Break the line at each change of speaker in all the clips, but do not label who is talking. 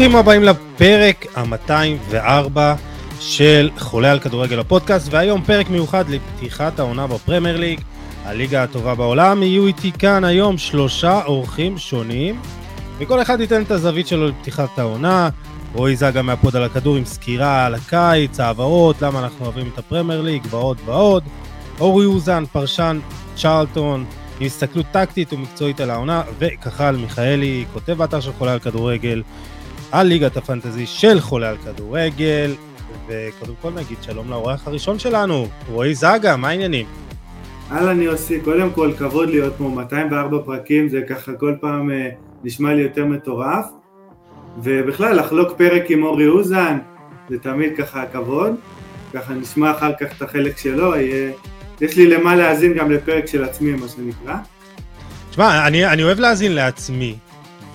ברוכים הבאים לפרק ה-204 של חולה על כדורגל הפודקאסט, והיום פרק מיוחד לפתיחת העונה בפרמייר ליג, הליגה הטובה בעולם. יהיו איתי כאן היום שלושה אורחים שונים, וכל אחד ייתן את הזווית שלו לפתיחת העונה. רועי זגה מהפוד על הכדור עם סקירה על הקיץ, העברות, למה אנחנו אוהבים את הפרמייר ליג ועוד ועוד. אורי אוזן, פרשן צ'רלטון, עם הסתכלות טקטית ומקצועית על העונה, וכחל מיכאלי, כותב באתר של חולה על כדורגל, על ליגת הפנטזי של חולה על כדורגל, וקודם כל נגיד שלום לאורח הראשון שלנו, רועי זגה, מה העניינים?
אהלן יוסי, קודם כל כבוד להיות פה 204 פרקים, זה ככה כל פעם אה, נשמע לי יותר מטורף, ובכלל לחלוק פרק עם אורי אוזן, זה תמיד ככה כבוד, ככה נשמע אחר כך את החלק שלו, יהיה... יש לי למה להאזין גם לפרק של עצמי, מה שנקרא.
תשמע, אני, אני אוהב להאזין לעצמי,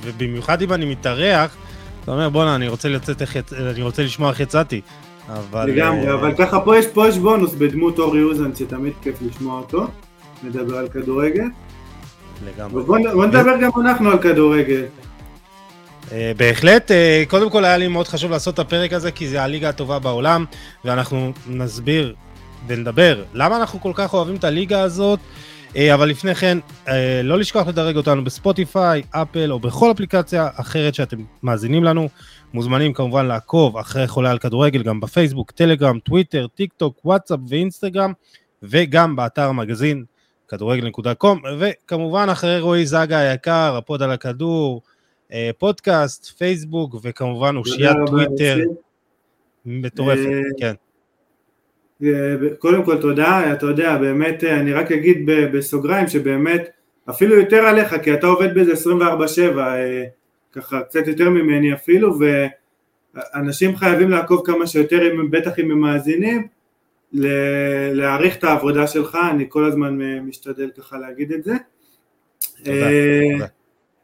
ובמיוחד אם אני מתארח, אתה אומר בואנה, אני רוצה לצאת איך יצ... אני רוצה לשמוע איך יצאתי. אבל...
לגמרי,
אה,
אבל ככה פה יש, פה יש בונוס בדמות אורי אוזן, שתמיד כיף לשמוע אותו, נדבר על כדורגל.
לגמרי.
בוא נדבר גם אנחנו על כדורגל.
אה, בהחלט, אה, קודם כל היה לי מאוד חשוב לעשות את הפרק הזה, כי זה הליגה הטובה בעולם, ואנחנו נסביר ונדבר למה אנחנו כל כך אוהבים את הליגה הזאת, אה, אבל לפני כן, אה, לא לשכוח לדרג אותנו בספוטיפיי, אפל או בכל אפליקציה אחרת שאתם מאזינים לנו. מוזמנים כמובן לעקוב אחרי חולה על כדורגל, גם בפייסבוק, טלגרם, טוויטר, טיק טוק, וואטסאפ ואינסטגרם, וגם באתר המגזין כדורגל.com, וכמובן אחרי רועי זגה היקר, הפוד על הכדור, אה, פודקאסט, פייסבוק, וכמובן אושיית טוויטר. מטורפת,
אה,
כן.
קודם כל תודה, אתה יודע, באמת, אני רק אגיד בסוגריים שבאמת, אפילו יותר עליך, כי אתה עובד בזה 24/7, אה, ככה קצת יותר ממני אפילו, ואנשים חייבים לעקוב כמה שיותר, בטח אם הם מאזינים, להעריך את העבודה שלך, אני כל הזמן אה, משתדל ככה להגיד את זה.
תודה,
אה,
תודה.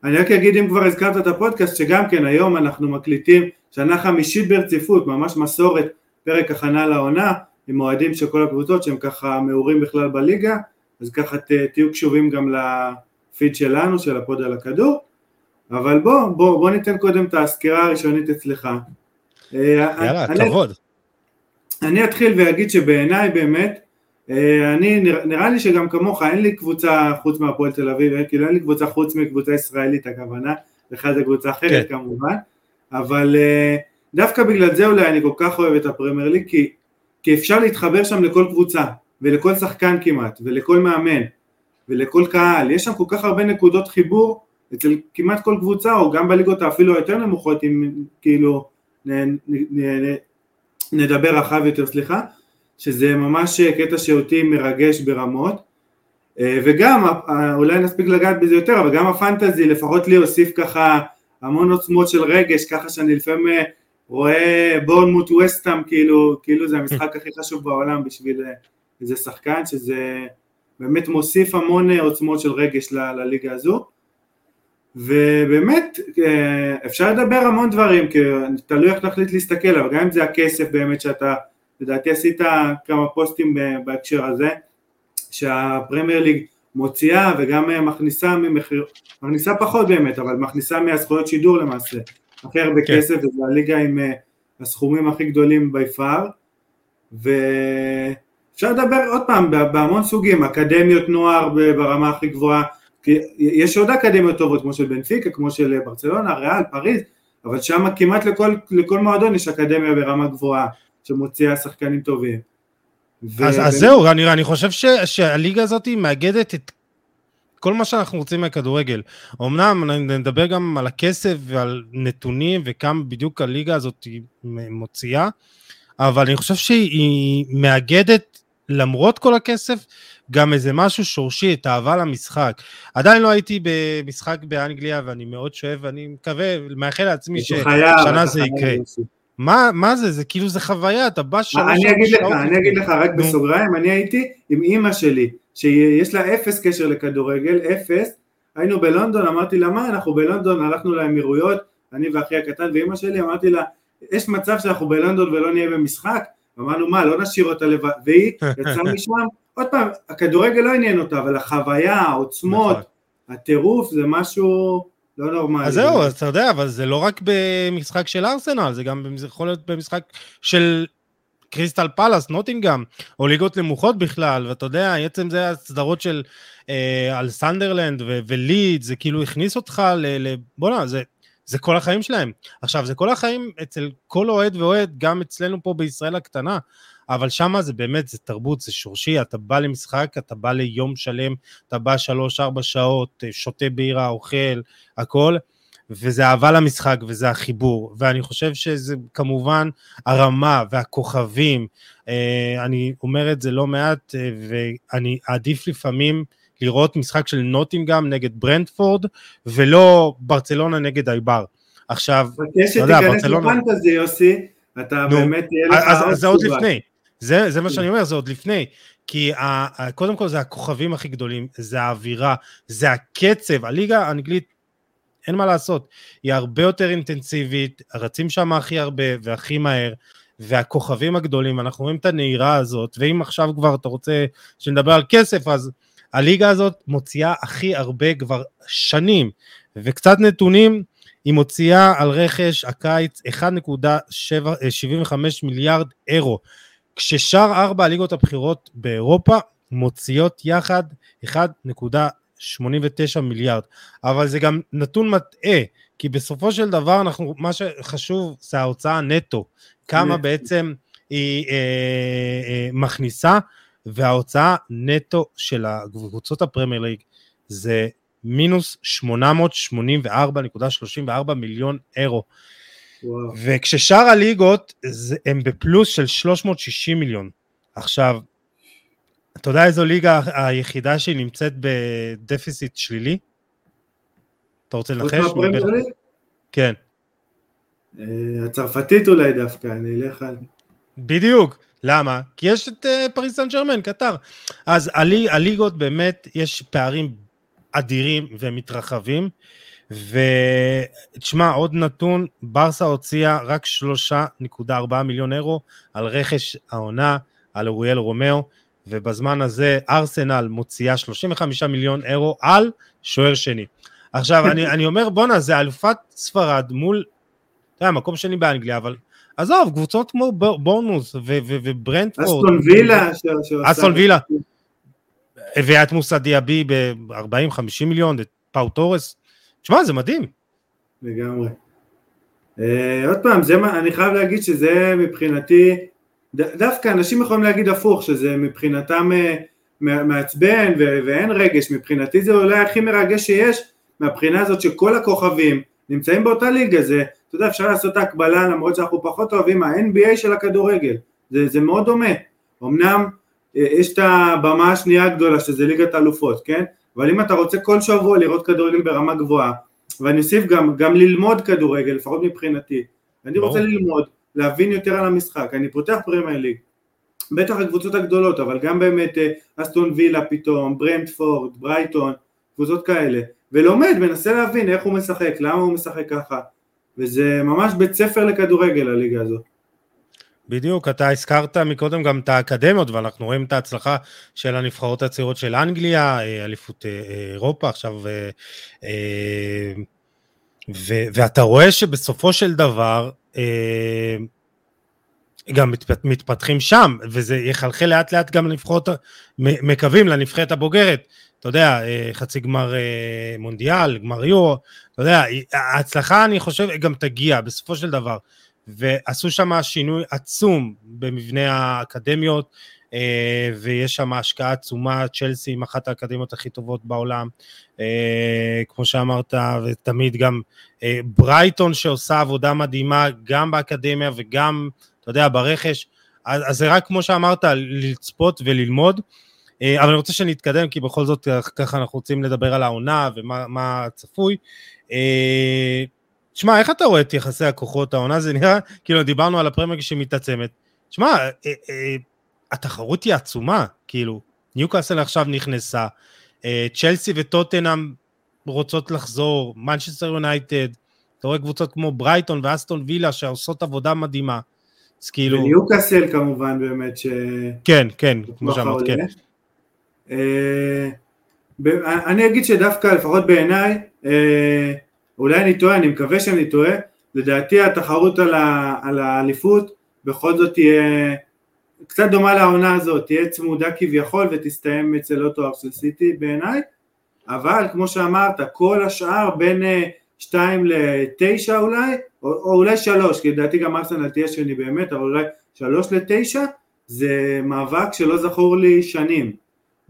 אני רק אגיד אם כבר הזכרת את הפודקאסט שגם כן היום אנחנו מקליטים שנה חמישית ברציפות ממש מסורת פרק הכנה לעונה עם אוהדים של כל הקבוצות שהם ככה מעורים בכלל בליגה אז ככה ת, תהיו קשובים גם לפיד שלנו של הפוד על הכדור אבל בוא, בוא, בוא ניתן קודם את הסקירה הראשונית אצלך אה,
יאללה,
אני-
כבוד.
אני אתחיל ואגיד שבעיניי באמת, אה, אני נראה, לי שגם כמוך אין לי קבוצה חוץ מהפועל תל אביב, אה, כאילו אין לי קבוצה חוץ מקבוצה ישראלית הכוונה, לך זה קבוצה אחרת
כן.
כמובן, אבל דווקא בגלל זה אולי אני כל כך אוהב את הפרמייר ליג, כי, כי אפשר להתחבר שם לכל קבוצה, ולכל שחקן כמעט, ולכל מאמן, ולכל קהל, יש שם כל כך הרבה נקודות חיבור אצל כמעט כל קבוצה, או גם בליגות האפילו היותר נמוכות, אם כאילו נ, נ, נ, נדבר רחב יותר, סליחה, שזה ממש קטע שאותי מרגש ברמות, אה, וגם, אה, אולי נספיק לגעת בזה יותר, אבל גם הפנטזי, לפחות לי הוסיף ככה המון עוצמות של רגש, ככה שאני לפעמים אה, רואה בורנמוט וסטאם, כאילו, כאילו זה המשחק הכי חשוב בעולם בשביל אה, איזה שחקן, שזה באמת מוסיף המון אה, עוצמות של רגש ל- לליגה הזו. ובאמת אה, אפשר לדבר המון דברים, כי תלוי איך נחליט להסתכל, אבל גם אם זה הכסף באמת שאתה, לדעתי עשית כמה פוסטים בהקשר הזה, שהפרמייר ליג מוציאה וגם מכניסה ממחיר, מכניסה פחות באמת, אבל מכניסה מהזכויות שידור למעשה, הכי הרבה
כן.
כסף, וזו הליגה עם אה, הסכומים הכי גדולים בי פאר, ואפשר לדבר עוד פעם בהמון סוגים, אקדמיות נוער ברמה הכי גבוהה, כי יש עוד אקדמיות טובות כמו של בנפיקה, כמו של ברצלונה, ריאל, פריז, אבל שם כמעט לכל, לכל מועדון יש אקדמיה ברמה גבוהה שמוציאה שחקנים טובים. ו-
אז, אז זהו, אני, אני חושב ש, שהליגה הזאת מאגדת את כל מה שאנחנו רוצים מהכדורגל. אמנם נדבר גם על הכסף ועל נתונים וכמה בדיוק הליגה הזאת מוציאה, אבל אני חושב שהיא מאגדת, למרות כל הכסף, גם איזה משהו שורשי, את האהבה למשחק. עדיין לא הייתי במשחק באנגליה, ואני מאוד שואף, ואני מקווה, מאחל לעצמי ששנה זה יקרה. מה, מה זה? זה כאילו, זה חוויה, אתה בא שלוש
אני אגיד לך, אני אגיד לך רק. בסוגריים, אני הייתי עם אימא שלי, שיש לה אפס קשר לכדורגל, אפס, היינו בלונדון, אמרתי לה מה, אנחנו בלונדון, הלכנו לאמירויות, אני ואחי הקטן ואימא שלי, אמרתי לה, יש מצב שאנחנו בלונדון ולא נהיה במשחק? אמרנו מה, לא נשאיר אותה לבד, והיא יצאה משם, עוד פעם, הכדורגל לא עניין אותה, אבל החוויה, העוצמות,
נכון.
הטירוף זה משהו, לא נורמלי.
אז זהו, אז אתה יודע, אבל זה לא רק במשחק של ארסנל, זה גם יכול להיות במשחק של קריסטל פלאס, נוטינגאם, או ליגות נמוכות בכלל, ואתה יודע, עצם זה הסדרות של אה, על סנדרלנד וליד, זה כאילו הכניס אותך ל... ל בוא'נה, זה, זה כל החיים שלהם. עכשיו, זה כל החיים אצל כל אוהד ואוהד, גם אצלנו פה בישראל הקטנה, אבל שמה זה באמת, זה תרבות, זה שורשי, אתה בא למשחק, אתה בא ליום שלם, אתה בא שלוש-ארבע שעות, שותה בירה, אוכל, הכל, וזה אהבה למשחק וזה החיבור, ואני חושב שזה כמובן הרמה והכוכבים, אה, אני אומר את זה לא מעט, אה, ואני אעדיף לפעמים לראות משחק של נוטינגאם נגד ברנדפורד, ולא ברצלונה נגד אייבר. עכשיו,
אתה יודע, ברצלונה... לפנטזי, יוסי, אתה נו, באמת תהיה לך
אז, אז זה עוד לפני, זה, זה מה שאני אומר, זה עוד לפני. כי ה, קודם כל זה הכוכבים הכי גדולים, זה האווירה, זה הקצב, הליגה האנגלית, אין מה לעשות, היא הרבה יותר אינטנסיבית, רצים שם הכי הרבה והכי מהר, והכוכבים הגדולים, אנחנו רואים את הנהירה הזאת, ואם עכשיו כבר אתה רוצה שנדבר על כסף, אז הליגה הזאת מוציאה הכי הרבה כבר שנים, וקצת נתונים, היא מוציאה על רכש הקיץ 1.75 מיליארד אירו. כששאר ארבע הליגות הבכירות באירופה מוציאות יחד 1.89 מיליארד, אבל זה גם נתון מטעה, כי בסופו של דבר אנחנו, מה שחשוב זה ההוצאה נטו, כמה בעצם היא אה, אה, מכניסה, וההוצאה נטו של הקבוצות הפרמייר ליג זה מינוס 884.34 מיליון אירו. וכששאר הליגות הם בפלוס של 360 מיליון. עכשיו, אתה יודע איזו ליגה היחידה שהיא נמצאת בדפיסיט שלילי? אתה רוצה לנחש? כן.
אה, הצרפתית אולי דווקא, אני אלך על...
בדיוק. למה? כי יש את uh, פריס סן ג'רמן, קטר. אז הליג, הליגות באמת, יש פערים אדירים ומתרחבים. ותשמע, עוד נתון, ברסה הוציאה רק 3.4 מיליון אירו על רכש העונה, על אוריאל רומאו, ובזמן הזה ארסנל מוציאה 35 מיליון אירו על שוער שני. עכשיו, אני, אני אומר, בואנה, זה אלופת ספרד מול, אתה יודע, מקום שני באנגליה, אבל עזוב, קבוצות כמו בורנמות' וברנטפורד.
אסטון וילה.
אסטון וילה. הביאה את מוסא דיאבי ב-40-50 מיליון, את פאו טורס, תשמע, זה מדהים.
לגמרי. אה, עוד פעם, זה, אני חייב להגיד שזה מבחינתי, דווקא אנשים יכולים להגיד הפוך, שזה מבחינתם אה, מעצבן ואין רגש, מבחינתי זה אולי הכי מרגש שיש, מהבחינה הזאת שכל הכוכבים נמצאים באותה ליגה, זה, אתה יודע, אפשר לעשות את ההקבלה למרות שאנחנו פחות אוהבים, ה-NBA של הכדורגל, זה, זה מאוד דומה, אמנם uh, יש את הבמה השנייה הגדולה שזה ליגת אלופות, כן? אבל אם אתה רוצה כל שבוע לראות כדורגל ברמה גבוהה, ואני אוסיף גם, גם ללמוד כדורגל, לפחות מבחינתי, אני רוצה ללמוד, להבין יותר על המשחק, אני פותח פרמייר ליג, בטח הקבוצות הגדולות, אבל גם באמת אה, אסטון וילה פתאום, ברנדפורד, ברייטון, קבוצות כאלה, ולומד, מנסה להבין איך הוא משחק, למה הוא משחק ככה, וזה ממש בית ספר לכדורגל הליגה הזאת.
בדיוק, אתה הזכרת מקודם גם את האקדמיות, ואנחנו רואים את ההצלחה של הנבחרות הצעירות של אנגליה, אה, אליפות אה, אירופה עכשיו, ו, ואתה רואה שבסופו של דבר, גם מתפתחים שם, וזה יחלחל לאט לאט גם לנבחרות, מקווים לנבחרת הבוגרת. אתה יודע, חצי גמר מונדיאל, גמר יורו, אתה יודע, ההצלחה אני חושב גם תגיע בסופו של דבר. ועשו שם שינוי עצום במבנה האקדמיות, אה, ויש שם השקעה עצומה, צ'לסי עם אחת האקדמיות הכי טובות בעולם, אה, כמו שאמרת, ותמיד גם אה, ברייטון שעושה עבודה מדהימה גם באקדמיה וגם, אתה יודע, ברכש, אז, זה רק כמו שאמרת, לצפות וללמוד. אבל אני רוצה שנתקדם, כי בכל זאת ככה אנחנו רוצים לדבר על העונה ומה צפוי. שמע, איך אתה רואה את יחסי הכוחות העונה? זה נראה, כאילו, דיברנו על הפרמייר שמתעצמת. שמע, אה, אה, התחרות היא עצומה, כאילו, ניוקאסל עכשיו נכנסה, אה, צ'לסי וטוטנאם רוצות לחזור, מנצ'סטר יונייטד, אתה רואה קבוצות כמו ברייטון ואסטון וילה שעושות עבודה מדהימה.
אז כאילו... וניוקאסל כמובן באמת ש...
כן, כן, כמו שאמרת, כן.
אני אגיד שדווקא, לפחות בעיניי, אולי אני טועה, אני מקווה שאני טועה, לדעתי התחרות על האליפות בכל זאת תהיה קצת דומה לעונה הזאת, תהיה צמודה כביכול ותסתיים אצל אותו של סיטי בעיניי, אבל כמו שאמרת, כל השאר בין 2 ל-9 אולי, או, או אולי 3, כי לדעתי גם ארסנל תהיה שני באמת, אבל אולי 3 ל-9, זה מאבק שלא זכור לי שנים.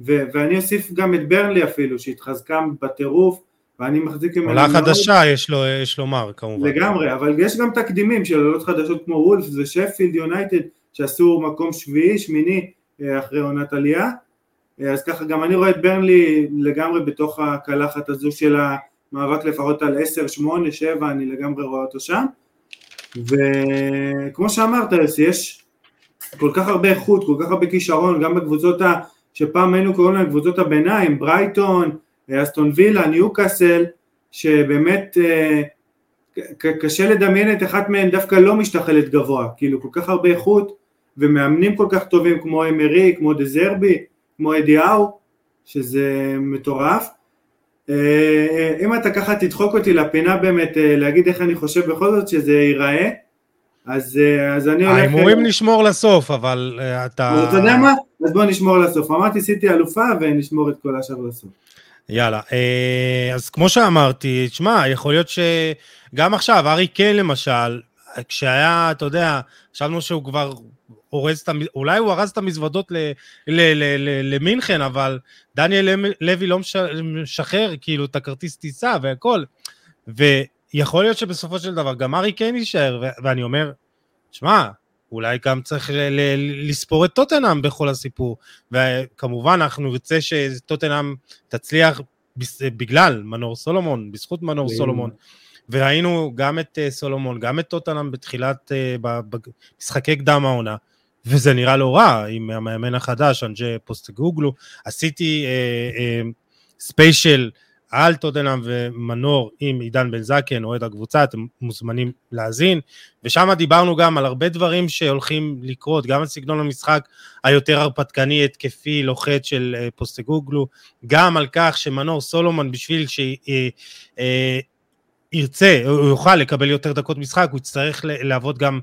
ו- ואני אוסיף גם את ברנלי אפילו, שהתחזקה בטירוף, ואני מחזיק
ממנו... עולה חדשה, יש, לו, יש לומר, כמובן.
לגמרי, אבל יש גם תקדימים של עולות חדשות כמו וולף ושפילד יונייטד, שעשו מקום שביעי, שמיני, אה, אחרי עונת עלייה. אה, אז ככה גם אני רואה את ברנלי לגמרי בתוך הקלחת הזו של המאבק לפחות על 10, 8, 7, אני לגמרי רואה אותו שם. וכמו שאמרת, יש כל כך הרבה איכות, כל כך הרבה כישרון, גם בקבוצות ה... שפעם היינו קוראים להם קבוצות הביניים, ברייטון, אסטון וילה, ניוקאסל, שבאמת אה, קשה לדמיין את אחת מהן דווקא לא משתחלת גבוה, כאילו כל כך הרבה איכות ומאמנים כל כך טובים כמו אמרי, כמו דזרבי, כמו אדיהו, שזה מטורף. אה, אה, אם אתה ככה תדחוק אותי לפינה באמת להגיד איך אני חושב בכל זאת שזה ייראה, אז, אז אני
הולך... ההימורים נשמור לסוף, אבל אתה...
אתה יודע מה? אז בוא נשמור לסוף. אמרתי סיטי אלופה ונשמור את כל השאר לסוף.
יאללה, אה, אז כמו שאמרתי, תשמע, יכול להיות שגם עכשיו, ארי קיין למשל, כשהיה, אתה יודע, חשבנו שהוא כבר אורז את, אולי הוא ארז את המזוודות למינכן, אבל דניאל לוי לא משחרר כאילו את הכרטיס טיסה והכל, ויכול להיות שבסופו של דבר גם ארי קיין יישאר, ואני אומר, שמע, אולי גם צריך לספור את טוטנאם בכל הסיפור, וכמובן אנחנו נרצה שטוטנאם תצליח בגלל מנור סולומון, בזכות מנור סולומון, וראינו גם את אה, סולומון, גם את טוטנאם בתחילת, אה, במשחקי קדם העונה, וזה נראה לא רע עם המאמן החדש, אנג'י פוסטגוגלו, עשיתי ספיישל, אה, אה, על טוטנאם ומנור עם עידן בן זקן, אוהד הקבוצה, אתם מוזמנים להאזין, ושם דיברנו גם על הרבה דברים שהולכים לקרות, גם על סגנון המשחק היותר הרפתקני, התקפי, לוחץ של אה, פוסטגוגלו, גם על כך שמנור סולומון בשביל שירצה, הוא יוכל לקבל יותר דקות משחק, הוא יצטרך לעבוד גם,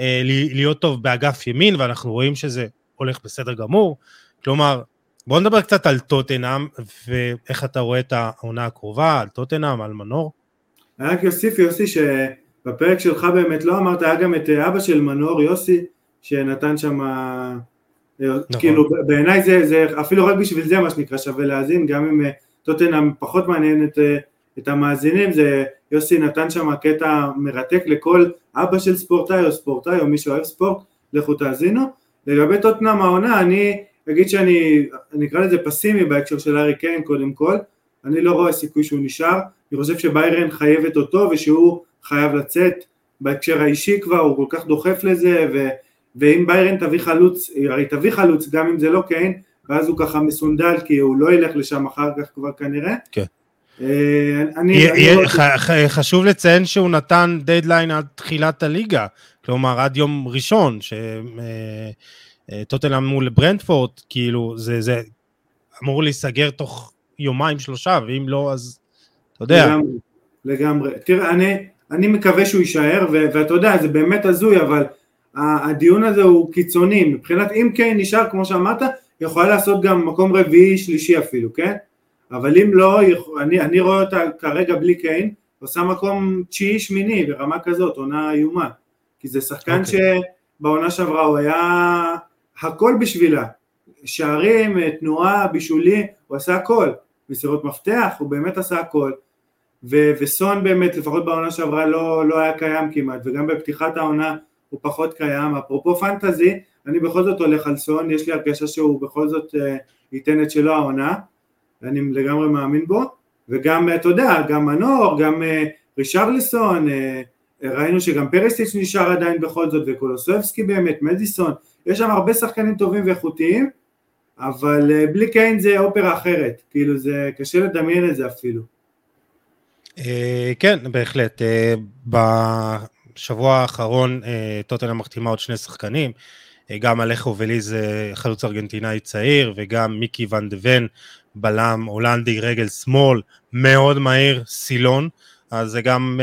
אה, להיות טוב באגף ימין, ואנחנו רואים שזה הולך בסדר גמור, כלומר, בוא נדבר קצת על טוטנאם, ואיך אתה רואה את העונה הקרובה, על טוטנאם, על מנור.
אני רק אוסיף יוסי שבפרק שלך באמת לא אמרת, היה גם את אבא של מנור יוסי, שנתן שם, אה, נכון. כאילו בעיניי זה, זה אפילו רק בשביל זה מה שנקרא שווה להאזין, גם אם אה, טוטנאם פחות מעניין את, המאזינים, זה יוסי נתן שם קטע מרתק לכל אבא של ספורטאי או ספורטאי או מי שאוהב ספורט, לכו תאזינו. לגבי טוטנאם העונה, אני אגיד שאני, אני אקרא לזה פסימי בהקשר של הארי קיין קודם כל, אני לא רואה סיכוי שהוא נשאר, אני חושב שביירן חייבת אותו ושהוא חייב לצאת, בהקשר האישי כבר, הוא כל כך דוחף לזה, ו, ואם ביירן תביא חלוץ, הרי תביא חלוץ גם אם זה לא קיין, ואז הוא ככה מסונדל כי הוא לא ילך לשם אחר כך כבר כנראה.
כן. אה, אני. חשוב לציין שהוא נתן דדליין עד תחילת הליגה, כלומר עד יום ראשון, ש... אה, אה, מול ברנדפורד, כאילו, זה, זה אמור להיסגר תוך יומיים שלושה, ואם לא, אז אתה יודע.
לגמרי, לגמרי. תראה, אני, אני מקווה שהוא יישאר, ו- ואתה יודע, זה באמת הזוי, אבל הדיון הזה הוא קיצוני, מבחינת אם קיין נשאר, כמו שאמרת, יכולה לעשות גם מקום רביעי, שלישי אפילו, כן? אבל אם לא, אני, אני רואה אותה כרגע בלי קיין, עושה מקום תשיעי שמיני ברמה כזאת, עונה איומה. כי זה שחקן okay. אוקיי. שבעונה שעברה הוא היה הכל בשבילה, שערים, תנועה, בישולים, הוא עשה הכל, מסירות מפתח, הוא באמת עשה הכל, ו- וסון באמת, לפחות בעונה שעברה לא, לא היה קיים כמעט, וגם בפתיחת העונה הוא פחות קיים, אפרופו פנטזי, אני בכל זאת הולך על סון, יש לי הרגשה שהוא בכל זאת uh, ייתן את שלו העונה, ואני לגמרי מאמין בו, וגם, אתה יודע, גם מנור, גם uh, רישרליסון, uh, ראינו שגם פרסיץ' נשאר עדיין בכל זאת, וקולוסובסקי באמת, מדיסון, יש שם הרבה שחקנים טובים ואיכותיים, אבל אה, בלי קיין זה אופרה אחרת, כאילו זה קשה לדמיין את זה אפילו.
אה, כן, בהחלט. אה, בשבוע האחרון טוטנאם מחתימה עוד שני שחקנים, גם אלכו וליז חלוץ ארגנטינאי צעיר, וגם מיקי ואן דה ון, בלם הולנדי רגל שמאל, מאוד מהיר, סילון. אז זה גם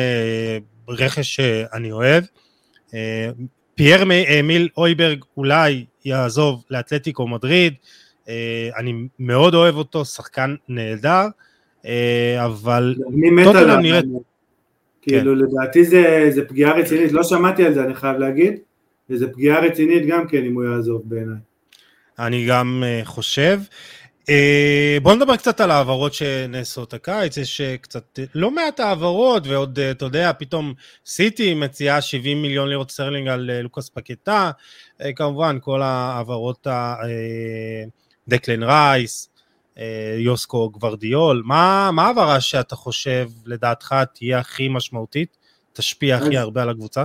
רכש שאני אוהב. פייר אמיל אויברג אולי יעזוב לאתלטיקו מדריד, אני מאוד אוהב אותו, שחקן נהדר, אבל
טוטנאם נראית... כאילו כן. לדעתי זה, זה פגיעה רצינית, לא שמעתי על זה אני חייב להגיד, וזה פגיעה רצינית גם כן אם הוא יעזוב בעיניי.
אני גם uh, חושב. Uh, בוא נדבר קצת על העברות שנעשות הקיץ, יש uh, קצת לא מעט העברות ועוד uh, אתה יודע פתאום סיטי מציעה 70 מיליון לירות סטרלינג על לוקאס פקטה, כמובן כל העברות דקלן רייס, אה, יושקו גוורדיול, מה, מה העברה שאתה חושב לדעתך תהיה הכי משמעותית, תשפיע הכי הרבה על הקבוצה?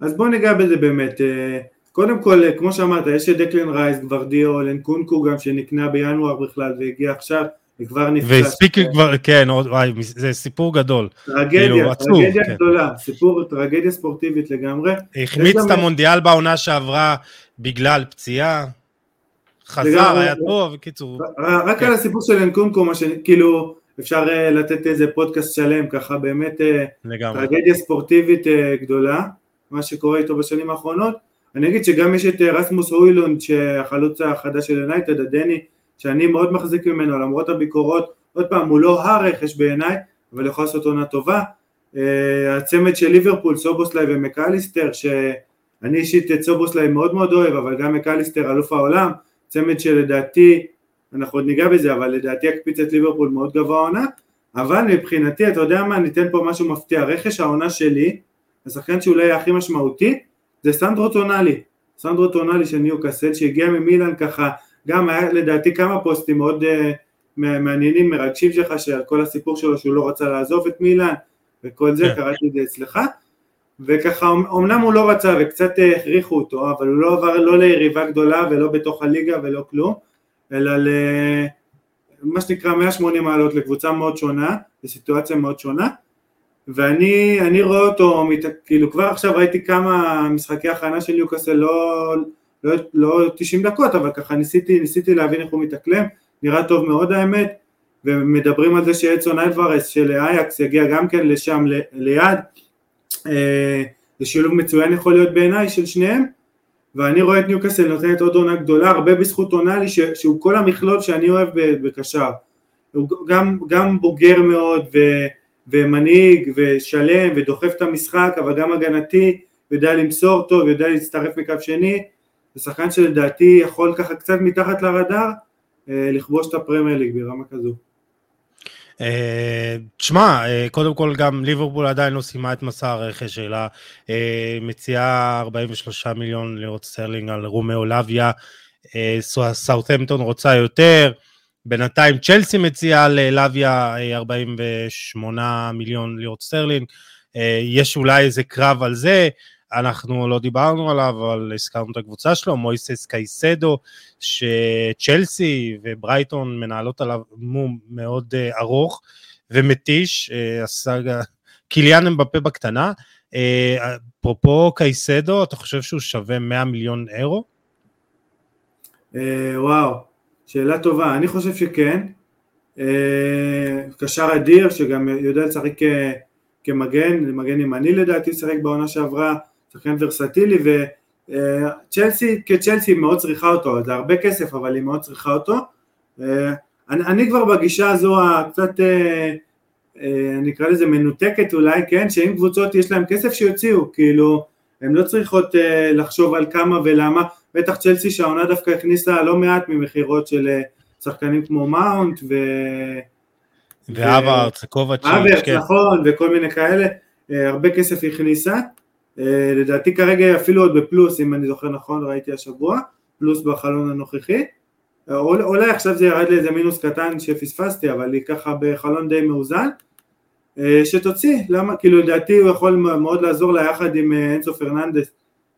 אז בוא ניגע בזה באמת, אה, קודם כל אה, כמו שאמרת יש את דקלן רייס, גוורדיול, אנקונקו גם שנקנה בינואר בכלל והגיע עכשיו וכבר
נפגש. והספיק כבר, כן, וואי, זה סיפור גדול.
טרגדיה, כאילו, טרגדיה כן. גדולה, סיפור, טרגדיה ספורטיבית לגמרי.
החמיץ את המונדיאל בעונה שעברה בגלל פציעה. חזר, היה טוב, בקיצור.
רק על הסיפור של אנקונקו, מה שכאילו, אפשר אה, לתת איזה פודקאסט שלם, ככה באמת אה, טרגדיה ספורטיבית גדולה, מה שקורה איתו בשנים האחרונות. אני אגיד שגם יש את רסמוס הוילונד, שהחלוץ החדש של יונייטד, הדני, שאני מאוד מחזיק ממנו, למרות הביקורות, עוד פעם, הוא לא הרכש בעיניי, אבל יכול לעשות עונה טובה. הצמד של ליברפול, סובוסליי ומקליסטר, שאני אישית את סובוסליי מאוד מאוד אוהב, אבל גם מקליסטר אלוף העולם, צמד שלדעתי, אנחנו עוד ניגע בזה, אבל לדעתי יקפיץ את ליברפול מאוד גבוה העונה, אבל מבחינתי, אתה יודע מה, ניתן פה משהו מפתיע, רכש העונה שלי, השחקן שאולי הכי משמעותי, זה סנדרו טונאלי, סנדרו טונאלי של ניו קסל, שהגיע ממילן ככה, גם היה לדעתי כמה פוסטים מאוד uh, מעניינים, מרגשים שלך, שעל כל הסיפור שלו שהוא לא רצה לעזוב את מילן, וכל זה, yeah. כן. קראתי את זה אצלך, וככה אמנם הוא לא רצה וקצת אה, הכריחו אותו אבל הוא לא עבר לא ליריבה גדולה ולא בתוך הליגה ולא כלום אלא למה שנקרא 180 מעלות לקבוצה מאוד שונה לסיטואציה מאוד שונה ואני רואה אותו כאילו כבר עכשיו ראיתי כמה משחקי הכנה של יוקאסל לא, לא, לא 90 דקות אבל ככה ניסיתי, ניסיתי להבין איך הוא מתאקלם נראה טוב מאוד האמת ומדברים על זה שאדסון אלוורס של אייקס יגיע גם כן לשם ליד אה, זה שילוב מצוין יכול להיות בעיניי של שניהם ואני רואה את ניוקאסל נותנת עוד עונה גדולה הרבה בזכות עונלי שהוא כל המכלול שאני אוהב בקשר הוא גם, גם בוגר מאוד ו, ומנהיג ושלם ודוחף את המשחק אבל גם הגנתי יודע למסור טוב יודע להצטרף מקו שני זה שחקן שלדעתי יכול ככה קצת מתחת לרדאר אה, לכבוש את הפרמייר ליג ברמה כזו.
אה, תשמע, אה, קודם כל גם ליברפול עדיין לא סיימה את מסע הרכש שלה, מציעה 43 מיליון לירות סטרלינג על רומאו לוויה, סאות'מפטון רוצה יותר, בינתיים צ'לסי מציעה ללוויה 48 מיליון לירות סטרלינג, יש אולי איזה קרב על זה, אנחנו לא דיברנו עליו, אבל הזכרנו את הקבוצה שלו, מויסס קייסדו, שצ'לסי וברייטון מנהלות עליו מו"מ מאוד אה, ארוך ומתיש, הסאגה, קיליאן אמבפה בקטנה. אה, אפרופו קייסדו, אתה חושב שהוא שווה 100 מיליון אירו?
וואו, שאלה טובה, אני חושב שכן. Uh, קשר אדיר שגם יודע לשחק כמגן, מגן ימני לדעתי שיחק בעונה שעברה, שחקן ורסטילי וצ'לסי כצ'לסי מאוד צריכה אותו, זה הרבה כסף אבל היא מאוד צריכה אותו. אה, אני, אני כבר בגישה הזו הקצת אה, אה, נקרא לזה מנותקת אולי, כן, שאם קבוצות יש להם כסף שיוציאו, כאילו הן לא צריכות לחשוב על כמה ולמה, בטח צ'לסי שהעונה דווקא הכניסה לא מעט ממכירות של שחקנים כמו מאונט ו...
והווארץ, קובצ'יץ',
כן. נכון, וכל מיני כאלה, הרבה כסף הכניסה, אה, לדעתי כרגע אפילו עוד בפלוס אם אני זוכר נכון ראיתי השבוע פלוס בחלון הנוכחי. אה, אולי עכשיו זה ירד לאיזה מינוס קטן שפספסתי אבל היא ככה בחלון די מאוזן. אה, שתוציא למה? כאילו לדעתי הוא יכול מאוד לעזור לה יחד עם אנסו פרננדס.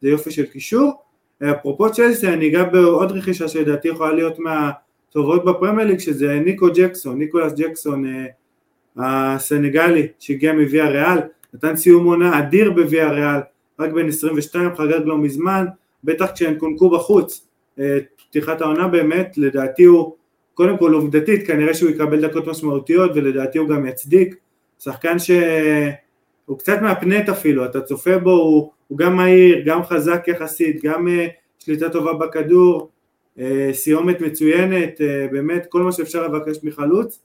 זה יופי של קישור אפרופו צ'לסי אני אגע בעוד רכישה שלדעתי יכולה להיות מהטובות בפרמייר ליג שזה ניקו ג'קסון ניקולס ג'קסון הסנגלי שהגיע מוויה ריאל נתן סיום עונה אדיר בוויה ריאל, רק בן 22, חגג לא מזמן, בטח כשאנקונקו בחוץ. אה, פתיחת העונה באמת, לדעתי הוא, קודם כל עובדתית, כנראה שהוא יקבל דקות משמעותיות ולדעתי הוא גם יצדיק. שחקן שהוא קצת מהפנט אפילו, אתה צופה בו, הוא, הוא גם מהיר, גם חזק יחסית, גם אה, שליטה טובה בכדור, אה, סיומת מצוינת, אה, באמת כל מה שאפשר לבקש מחלוץ,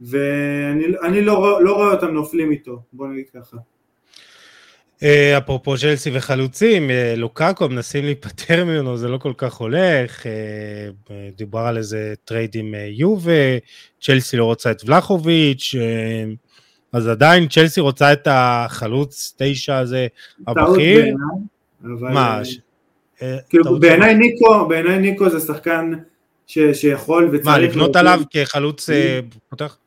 ואני לא, לא רואה אותם נופלים איתו, בוא נגיד ככה.
אה, אפרופו צ'לסי וחלוצים, אה, לוקאקו מנסים להיפטר ממנו, זה לא כל כך הולך, אה, דובר על איזה טרייד עם יובה, צ'לסי לא רוצה את ולחוביץ', אז עדיין צ'לסי רוצה את החלוץ תשע הזה הבכיר.
מה? כאילו בעיניי ניקו, בעיניי ניקו זה שחקן שיכול וצריך...
מה, לבנות עליו כחלוץ פותח?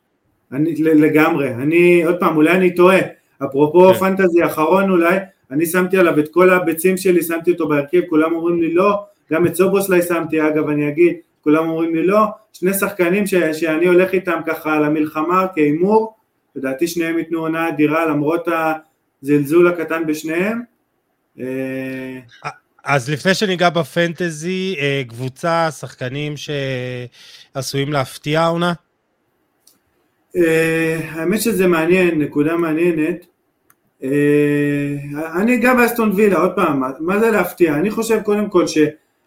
לגמרי, אני, עוד פעם, אולי אני טועה. אפרופו כן. פנטזי אחרון אולי, אני שמתי עליו את כל הביצים שלי, שמתי אותו בהרכב, כולם אומרים לי לא, גם את סובוסליי שמתי אגב, אני אגיד, כולם אומרים לי לא, שני שחקנים ש, שאני הולך איתם ככה למלחמה כהימור, לדעתי שניהם ייתנו עונה אדירה למרות הזלזול הקטן בשניהם.
אה, אז לפני שניגע בפנטזי, אה, קבוצה, שחקנים שעשויים להפתיע העונה?
אה, האמת שזה מעניין, נקודה מעניינת. אני אגע באסטון וילה, עוד פעם, מה זה להפתיע? אני חושב קודם כל ש...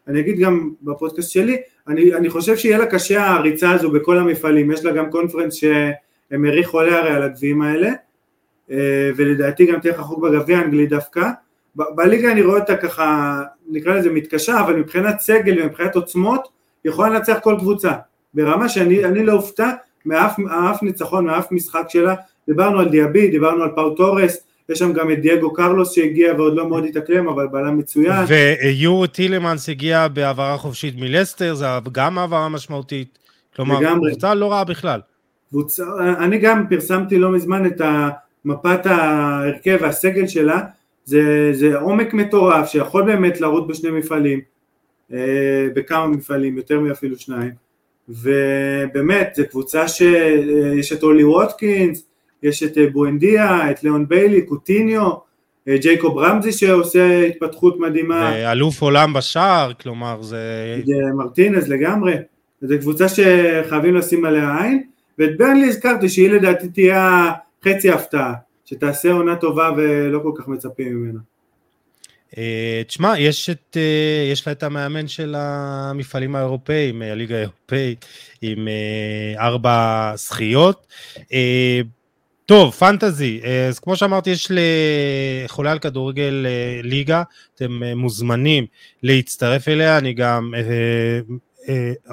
אני אגיד גם בפודקאסט שלי, אני, אני חושב שיהיה לה קשה הריצה הזו בכל המפעלים, יש לה גם קונפרנס שהם העריכו עליה הרי על הגביעים האלה, אה, ולדעתי גם תהיה רחוק בגביע האנגלי דווקא. בליגה אני רואה אותה ככה, נקרא לזה מתקשה, אבל מבחינת סגל ומבחינת עוצמות, יכולה לנצח כל קבוצה, ברמה שאני לא אופתע מאף, ניצחון, מאף משחק שלה, דיברנו על דיאבי, דיברנו על פאו תורס, יש שם גם את דייגו קרלוס שהגיע ועוד לא מאוד התאקלם, אבל בלם מצוין.
ויורו טילמנס הגיע בהעברה חופשית מלסטר, זה גם העברה משמעותית. כלומר, קבוצה לא רעה בכלל.
קבוצה, אני גם פרסמתי לא מזמן את מפת ההרכב והסגל שלה, זה, זה עומק מטורף שיכול באמת לרוץ בשני מפעלים, אה, בכמה מפעלים, יותר מאפילו שניים. ובאמת, זו קבוצה שיש את אולי ווטקינס, יש את אה, בואנדיה, את ליאון ביילי, קוטיניו, אה, ג'ייקוב רמזי שעושה התפתחות מדהימה.
אלוף עולם בשער, כלומר זה...
זה מרטינז לגמרי. זו קבוצה שחייבים לשים עליה עין, ואת ברנלי הזכרתי שהיא לדעתי תהיה חצי הפתעה, שתעשה עונה טובה ולא כל כך מצפים ממנה.
אה, תשמע, יש, את, אה, יש לה את המאמן של המפעלים האירופאים, אה, הליגה האירופאית, עם ארבע זכיות. טוב, פנטזי, אז כמו שאמרתי, יש לחולה על כדורגל ליגה, אתם מוזמנים להצטרף אליה, אני גם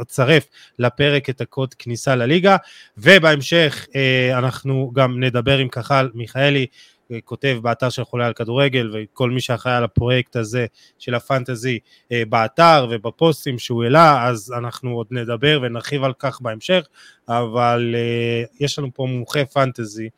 אצרף לפרק את הקוד כניסה לליגה, ובהמשך אנחנו גם נדבר עם קחל מיכאלי, כותב באתר של חולה על כדורגל וכל מי שאחראי על הפרויקט הזה של הפנטזי אה, באתר ובפוסטים שהוא העלה אז אנחנו עוד נדבר ונרחיב על כך בהמשך אבל אה, יש לנו פה מומחה פנטזי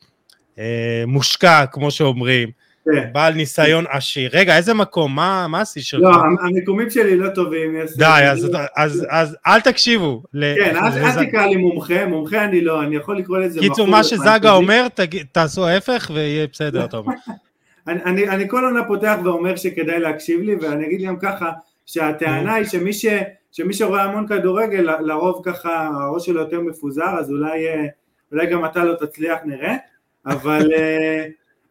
אה, מושקע כמו שאומרים כן. בעל ניסיון עשיר. רגע, איזה מקום? מה, מה השיא שלך?
לא, המיקומים שלי לא טובים.
די, אז, אז, אז, אז אל תקשיבו.
כן, אל, תקרא לי מומחה, מומחה אני לא, אני יכול לקרוא לזה...
קיצור, מה שזאגה אומר. תעשו ההפך ויהיה בסדר, אתה אומר.
אני, כל עונה פותח ואומר שכדאי להקשיב לי, ואני אגיד גם ככה, שהטענה היא שמי, ש, שמי שרואה המון כדורגל, לרוב ככה הראש שלו יותר מפוזר, אז אולי, אה, אולי גם אתה לא תצליח, נראה, אבל...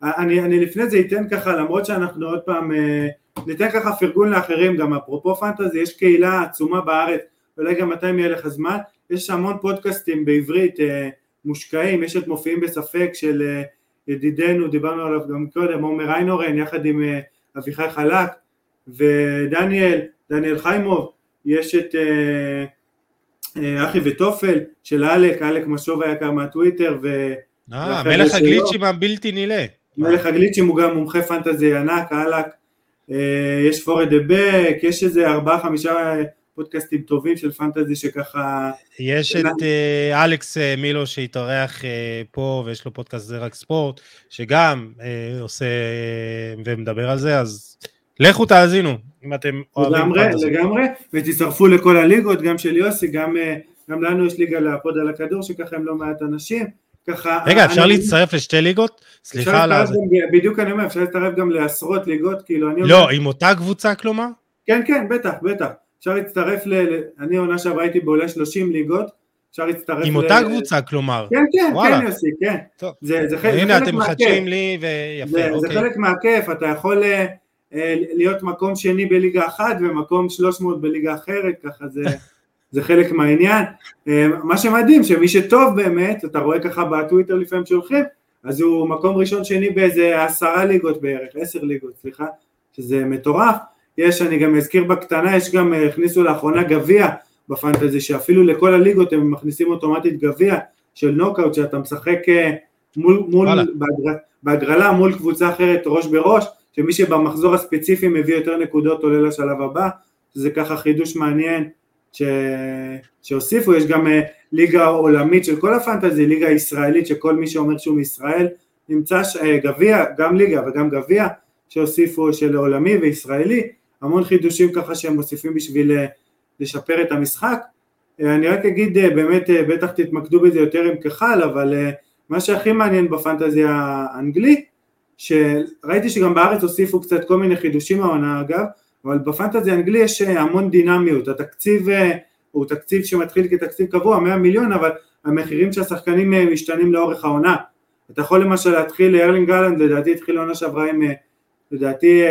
אני, אני לפני זה אתן ככה, למרות שאנחנו עוד פעם, אה, ניתן ככה פרגון לאחרים, גם אפרופו פנטזי, יש קהילה עצומה בארץ, אולי גם מתי יהיה לך זמן, יש המון פודקאסטים בעברית אה, מושקעים, יש את מופיעים בספק של אה, ידידנו, דיברנו עליו גם קודם, עומר איינורן, יחד עם אביחי חלק, ודניאל, דניאל חיימוב, יש את אחי וטופל של אלק, אלק משוב היקר מהטוויטר, ו...
אה, מלך הגליצ'ים הבלתי נילא.
מלך הגליצ'ים הוא גם מומחה פנטזי ענק, אהלק, אה, יש פורד דה בק, יש איזה ארבעה חמישה פודקאסטים טובים של פנטזי שככה...
יש את אה, אלכס אה, מילו שהתארח פה ויש לו פודקאסט זה רק ספורט, שגם עושה ומדבר על זה, אז לכו תאזינו, אם אתם
אוהבים פנטזי. לגמרי, ותצטרפו לכל הליגות, גם של יוסי, גם, גם לנו יש ליגה להפוד על הכדור, שככה הם לא מעט אנשים. ככה...
רגע, אפשר אני... להצטרף לשתי ליגות? סליחה על
זה. בדיוק אני אומר, אפשר להצטרף גם לעשרות ליגות, כאילו אני
לא, אומר... עם אותה קבוצה כלומר?
כן, כן, בטח, בטח. אפשר להצטרף ל... אני עונה שעברה הייתי בעולה 30 ליגות, אפשר להצטרף.
עם אותה קבוצה, כלומר.
כן, כן, כן, יוסי, כן.
טוב. זה, זה, חלק, הנה, אתם מחדשים לי, ויפה,
זה,
אוקיי.
זה חלק מהכיף, אתה יכול אה, אה, להיות מקום שני בליגה אחת ומקום 300 בליגה אחרת, ככה זה, זה חלק מהעניין. אה, מה שמדהים, שמי שטוב באמת, אתה רואה ככה בטוויטר לפעמים שהולכים, אז הוא מקום ראשון שני באיזה עשרה ליגות בערך, עשר ליגות, סליחה, שזה מטורף. יש, אני גם אזכיר בקטנה, יש גם, הכניסו לאחרונה גביע בפנטזי, שאפילו לכל הליגות הם מכניסים אוטומטית גביע של נוקאוט, שאתה משחק מול, מול בהגר, בהגרלה מול קבוצה אחרת ראש בראש, שמי שבמחזור הספציפי מביא יותר נקודות עולה לשלב הבא, שזה ככה חידוש מעניין ש... שהוסיפו, יש גם ליגה עולמית של כל הפנטזי, ליגה ישראלית שכל מי שאומר שהוא מישראל נמצא ש... גביע, גם ליגה וגם גביע שהוסיפו של עולמי וישראלי, המון חידושים ככה שהם מוסיפים בשביל לשפר את המשחק. אני רק אגיד, באמת, בטח תתמקדו בזה יותר עם כחל, אבל מה שהכי מעניין בפנטזי האנגלי, שראיתי שגם בארץ הוסיפו קצת כל מיני חידושים העונה אגב, אבל בפנטזי האנגלי יש המון דינמיות, התקציב הוא תקציב שמתחיל כתקציב קבוע, 100 מיליון, אבל המחירים של השחקנים משתנים לאורך העונה. אתה יכול למשל להתחיל, ארלינג גלנד לדעתי התחיל לעונה שעברה עם לדעתי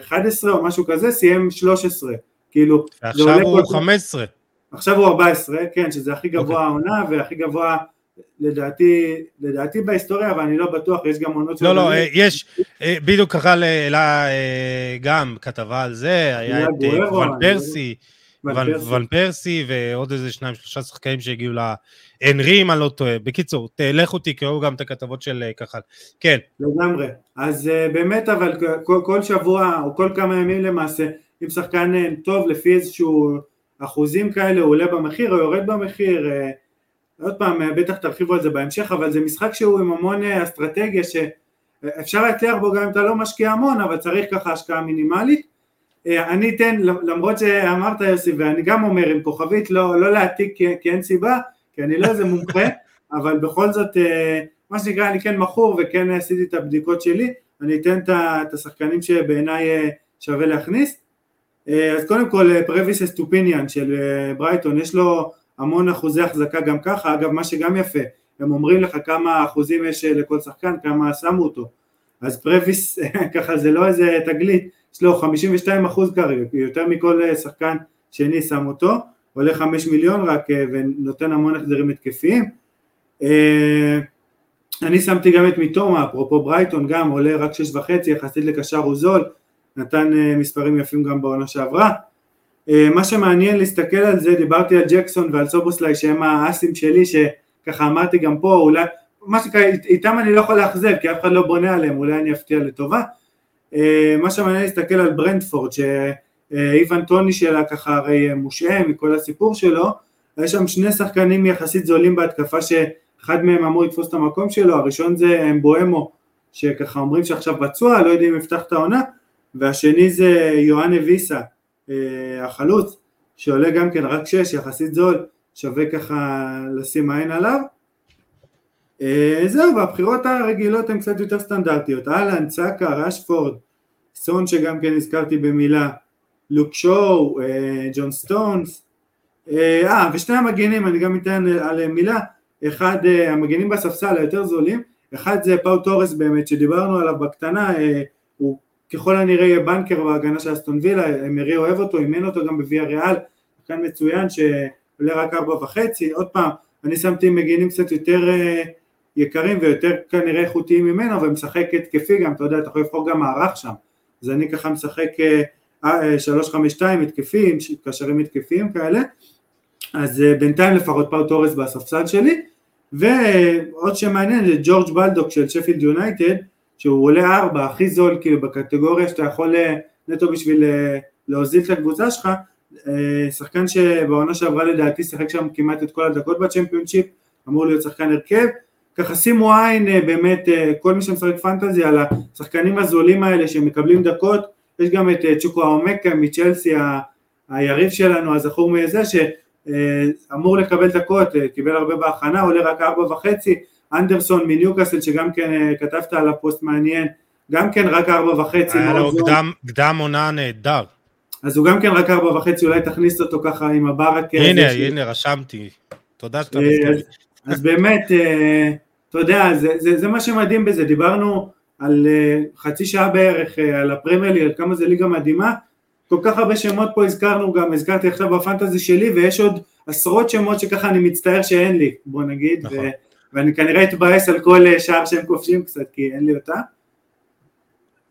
11 או משהו כזה, סיים 13, כאילו,
ועכשיו הוא כל... 15.
עכשיו הוא 14, כן, שזה הכי גבוה okay. אוקיי. העונה והכי גבוה לדעתי, לדעתי בהיסטוריה, אבל אני לא בטוח, יש גם עונות
לא, לא, אה, יש, אה, בדיוק ככה העלה אה, גם כתבה על זה, היה את ון פרסי, ון פרסי ועוד איזה שניים שלושה שחקנים שהגיעו לאנרי אם אני לא טועה. בקיצור, תלכו תקראו גם את הכתבות של כחל. כן.
לגמרי. אז באמת אבל כל שבוע או כל כמה ימים למעשה, אם שחקן טוב לפי איזשהו אחוזים כאלה הוא עולה במחיר או יורד במחיר, עוד פעם, בטח תרחיבו על זה בהמשך, אבל זה משחק שהוא עם המון אסטרטגיה שאפשר להצליח בו גם אם אתה לא משקיע המון, אבל צריך ככה השקעה מינימלית. אני אתן, למרות שאמרת יוסי, ואני גם אומר עם כוכבית, לא, לא להעתיק כי אין סיבה, כי אני לא איזה מומחה, אבל בכל זאת, מה שנקרא, אני כן מכור וכן עשיתי את הבדיקות שלי, אני אתן את השחקנים שבעיניי שווה להכניס. אז קודם כל, פרוויס אסטופיניאן של ברייטון, יש לו המון אחוזי החזקה גם ככה, אגב מה שגם יפה, הם אומרים לך כמה אחוזים יש לכל שחקן, כמה שמו אותו, אז פרוויס ככה זה לא איזה תגלית, יש לו 52 אחוז כרגע, יותר מכל שחקן שני שם אותו, עולה 5 מיליון רק ונותן המון החזרים התקפיים. אני שמתי גם את מיטומה, אפרופו ברייטון גם עולה רק 6 וחצי, יחסית לקשר הוא זול, נתן מספרים יפים גם בעונה שעברה. מה שמעניין להסתכל על זה, דיברתי על ג'קסון ועל סובוסליי שהם האסים שלי שככה אמרתי גם פה, אולי, מה שנקרא, איתם אני לא יכול לאכזב כי אף אחד לא בונה עליהם, אולי אני אפתיע לטובה. מה שמעניין להסתכל על ברנדפורד, שאיוון טוני שלה ככה הרי מושעה מכל הסיפור שלו, יש שם שני שחקנים יחסית זולים בהתקפה שאחד מהם אמור לתפוס את המקום שלו, הראשון זה אמבואמו שככה אומרים שעכשיו פצוע, לא יודעים אם יפתח את העונה, והשני זה יואנה ויסה אה, החלוץ, שעולה גם כן רק 6, יחסית זול, שווה ככה לשים עין עליו. אה, זהו, והבחירות הרגילות הן קצת יותר סטנדרטיות, אהלן, צקה, רשפורד, סון שגם כן הזכרתי במילה, לוק שואו, אה, ג'ון סטונס, אה, ושני המגנים, אני גם אתן על מילה, אחד, המגנים בספסל היותר זולים, אחד זה פאו תורס באמת, שדיברנו עליו בקטנה, ככל הנראה יהיה בנקר בהגנה של אסטון וילה, מרי אוהב אותו, אימן אותו גם בוויה ריאל, כאן מצוין שעולה רק ארבע וחצי, עוד פעם, אני שמתי מגינים קצת יותר יקרים ויותר כנראה איכותיים ממנו, ומשחק התקפי גם, אתה יודע, אתה יכול לבחור גם מערך שם, אז אני ככה משחק שלוש חמש שתיים התקפים, קשרים התקפיים כאלה, אז בינתיים לפחות פאו תורס בספסל שלי, ועוד שמעניין זה ג'ורג' בלדוק של שפילד יונייטד, שהוא עולה ארבע, הכי זול כאילו בקטגוריה שאתה יכול אה, נטו בשביל אה, להוזיל את הקבוצה שלך, אה, שחקן שבעונה שעברה לדעתי שיחק שם כמעט את כל הדקות בצ'מפיונשיפ, אמור להיות שחקן הרכב, ככה שימו עין באמת כל מי שמשחק פנטזי על השחקנים הזולים האלה שמקבלים דקות, יש גם את צ'וקו האומקה מצ'לסי היריב שלנו הזכור מזה שאמור לקבל דקות, קיבל הרבה בהכנה, עולה רק ארבע וחצי, אנדרסון מניוקאסל שגם כן אה, כתבת עליו פוסט מעניין, גם כן רק ארבע וחצי.
היה לו קדם, קדם עונה נהדר.
אז הוא גם כן רק ארבע וחצי, אולי תכניס אותו ככה עם הברק.
הנה, הנה, רשמתי. תודה שאתה
מזכיר לי. אז באמת, אתה יודע, זה, זה, זה מה שמדהים בזה, דיברנו על חצי שעה בערך על הפרמיילי, על כמה זה ליגה מדהימה, כל כך הרבה שמות פה הזכרנו גם, הזכרתי עכשיו בפנטזי שלי, ויש עוד עשרות שמות שככה אני מצטער שאין לי, בוא נגיד, נכון. ואני כנראה אתבאס על כל שער שהם כובשים קצת, כי אין לי אותה.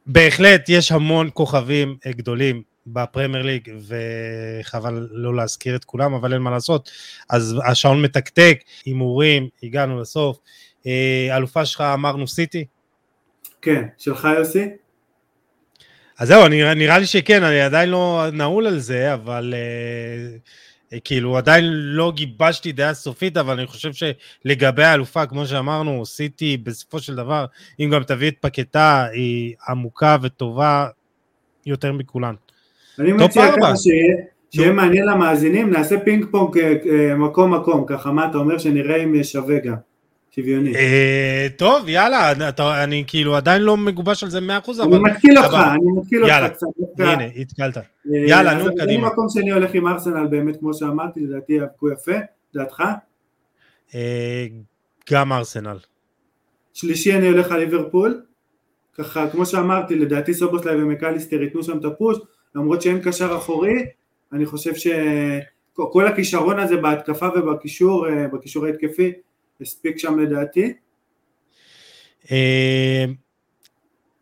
בהחלט, יש המון כוכבים גדולים בפרמייר ליג, וחבל לא להזכיר את כולם, אבל אין מה לעשות. אז השעון מתקתק, הימורים, הגענו לסוף. אה, אלופה שלך אמרנו סיטי?
כן, שלך יוסי?
אז זהו, נראה, נראה לי שכן, אני עדיין לא נעול על זה, אבל אה, כאילו עדיין לא גיבשתי דעה סופית, אבל אני חושב שלגבי האלופה, כמו שאמרנו, סיטי בסופו של דבר, אם גם תביא את פקטה, היא עמוקה וטובה יותר מכולן.
אני מציע ככה שיהיה מעניין למאזינים, נעשה פינג פונג אה, אה, מקום מקום, ככה מה אתה אומר שנראה אם שווה גם. שוויוני.
אה, טוב, יאללה, אני כאילו עדיין לא מגובש על זה 100%,
אבל... אני מתקיל אותך, אני מתקיל אותך קצת.
הנה, התקלת. יאללה, נו, קדימה.
אני מקום שאני הולך עם ארסנל באמת, כמו שאמרתי, לדעתי יאבקו יפה, דעתך?
גם ארסנל.
שלישי אני הולך על ליברפול, ככה, כמו שאמרתי, לדעתי סובוסליי ומקליסטר ייתנו שם את הפוש, למרות שאין קשר אחורי, אני חושב שכל הכישרון הזה בהתקפה ובקישור, אה, בקישור ההתקפי, הספיק שם לדעתי.
אה,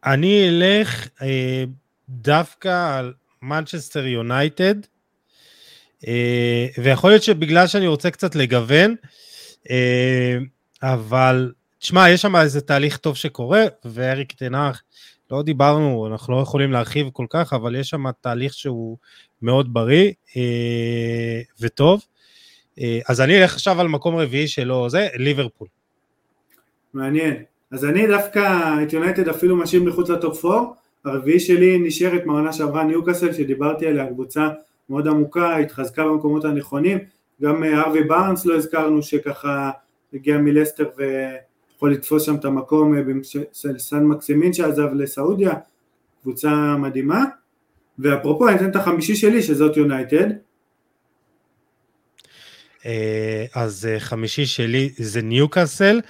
אני אלך אה, דווקא על מנצ'סטר יונייטד, ויכול להיות שבגלל שאני רוצה קצת לגוון, אבל תשמע, יש שם איזה תהליך טוב שקורה, ואריק תנח לא דיברנו, אנחנו לא יכולים להרחיב כל כך, אבל יש שם תהליך שהוא מאוד בריא אה, וטוב. אה, אז אני אלך עכשיו על מקום רביעי שלו, זה ליברפול.
מעניין. אז אני דווקא את יונייטד אפילו משאיר מחוץ לטופ 4, הרביעי שלי נשארת מהעונה שעברה ניוקאסל שדיברתי עליה, קבוצה מאוד עמוקה, התחזקה במקומות הנכונים, גם אה, ארווי בארנס לא הזכרנו שככה הגיע מלסטר ו... יכול לתפוס שם את המקום אה, של סן מקסימין שעזב לסעודיה, קבוצה מדהימה, ואפרופו אני אתן את החמישי שלי שזאת יונייטד.
אה, אז אה, חמישי שלי זה ניוקאסל,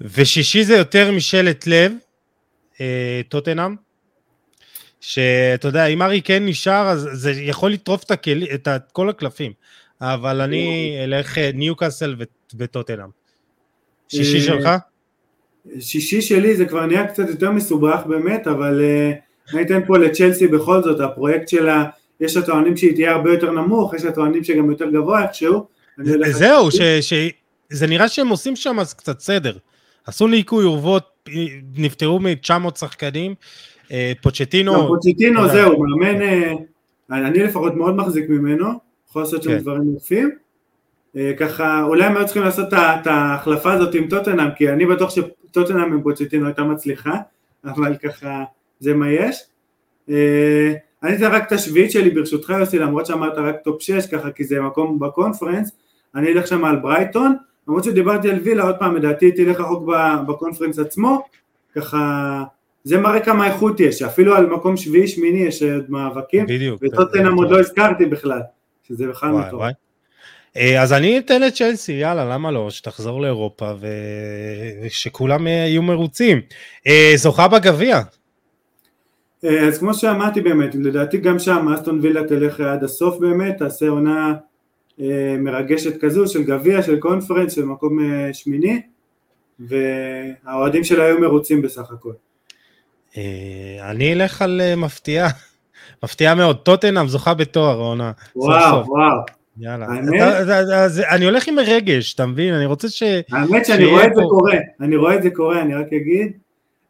ושישי זה יותר משלט לב, טוטנאם, שאתה יודע, אם ארי כן נשאר, אז זה יכול לטרוף את, הקל... את כל הקלפים, אבל אני אלך ניוקאסל וטוטנאם. שישי שלך?
שישי שלי זה כבר נהיה קצת יותר מסובך באמת, אבל אני אתן פה לצ'לסי בכל זאת, הפרויקט שלה, יש הטוענים שהיא תהיה הרבה יותר נמוך, יש הטוענים שגם יותר גבוה איכשהו.
זהו, ש, ש, זה נראה שהם עושים שם אז קצת סדר. עשו ניקוי אורוות, נפטרו מ-900 שחקנים, אה, פוצ'טינו...
לא, פוצ'טינו זהו, מאמן, אה, אני לפחות מאוד מחזיק ממנו, יכול לעשות שם כן. דברים יפים. אה, ככה, אולי הם היו צריכים לעשות את ההחלפה הזאת עם טוטנאם, כי אני בטוח שטוטנאם עם פוצ'טינו הייתה מצליחה, אבל ככה, זה מה יש. אני אתן רק את השביעית שלי ברשותך יוסי, למרות שאמרת רק טופ 6 ככה, כי זה מקום בקונפרנס, אני אלך שם על ברייטון, למרות שדיברתי על וילה, עוד פעם, לדעתי תלך רחוק בקונפרנס עצמו, ככה, זה מראה כמה איכות יש, אפילו על מקום שביעי שמיני יש עוד מאבקים, בדיוק, וטוטנאם עוד לא הזכרתי בכלל, שזה בכלל מטורף.
אה, אז אני אתן את צ'לסי, יאללה, למה לא? שתחזור לאירופה ושכולם יהיו מרוצים. אה, זוכה בגביע.
אז כמו שאמרתי באמת, לדעתי גם שם אסטון וילה תלך עד הסוף באמת, תעשה עונה מרגשת כזו של גביע, של קונפרנס, של מקום שמיני, והאוהדים שלה היו מרוצים בסך הכל.
אני אלך על מפתיעה, מפתיעה מאוד, טוטנאם זוכה בתואר העונה.
וואו, וואו.
יאללה. האמת? אני הולך עם רגש, אתה מבין? אני רוצה ש...
האמת שאני רואה את זה קורה, אני רואה את זה קורה, אני רק אגיד.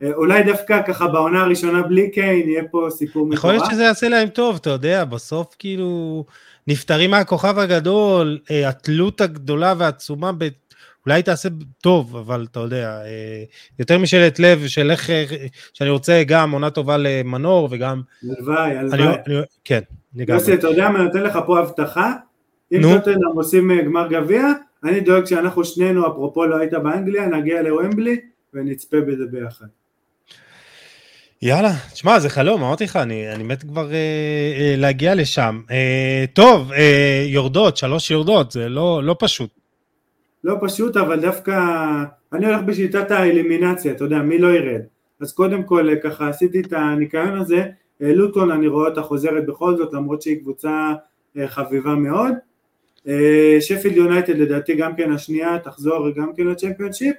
אה, אולי דווקא ככה בעונה הראשונה בלי קיין, יהיה פה סיפור
מטורף. יכול להיות שזה יעשה להם טוב, אתה יודע, בסוף כאילו נפטרים מהכוכב הגדול, אה, התלות הגדולה והעצומה, אולי תעשה טוב, אבל אתה יודע, אה, יותר משאלת לב של איך, שאני רוצה גם עונה טובה למנור וגם...
הלוואי, הלוואי.
כן,
לגמרי. יוסי, אתה יודע מה, אני נותן לך פה הבטחה, אם טוטנאם עושים גמר גביע, אני דואג שאנחנו שנינו, אפרופו לא היית באנגליה, נגיע לוומבלי ונצפה בזה ביחד.
יאללה, תשמע, זה חלום, אמרתי לך, אני, אני מת כבר אה, אה, להגיע לשם. אה, טוב, אה, יורדות, שלוש יורדות, זה לא, לא פשוט.
לא פשוט, אבל דווקא אני הולך בשיטת האלימינציה, אתה יודע, מי לא ירד. אז קודם כל ככה עשיתי את הניקיון הזה, לוטון אני רואה אותה חוזרת בכל זאת, למרות שהיא קבוצה חביבה מאוד. שפילד יונייטד לדעתי גם כן השנייה תחזור גם כן לצ'מפיונשיפ.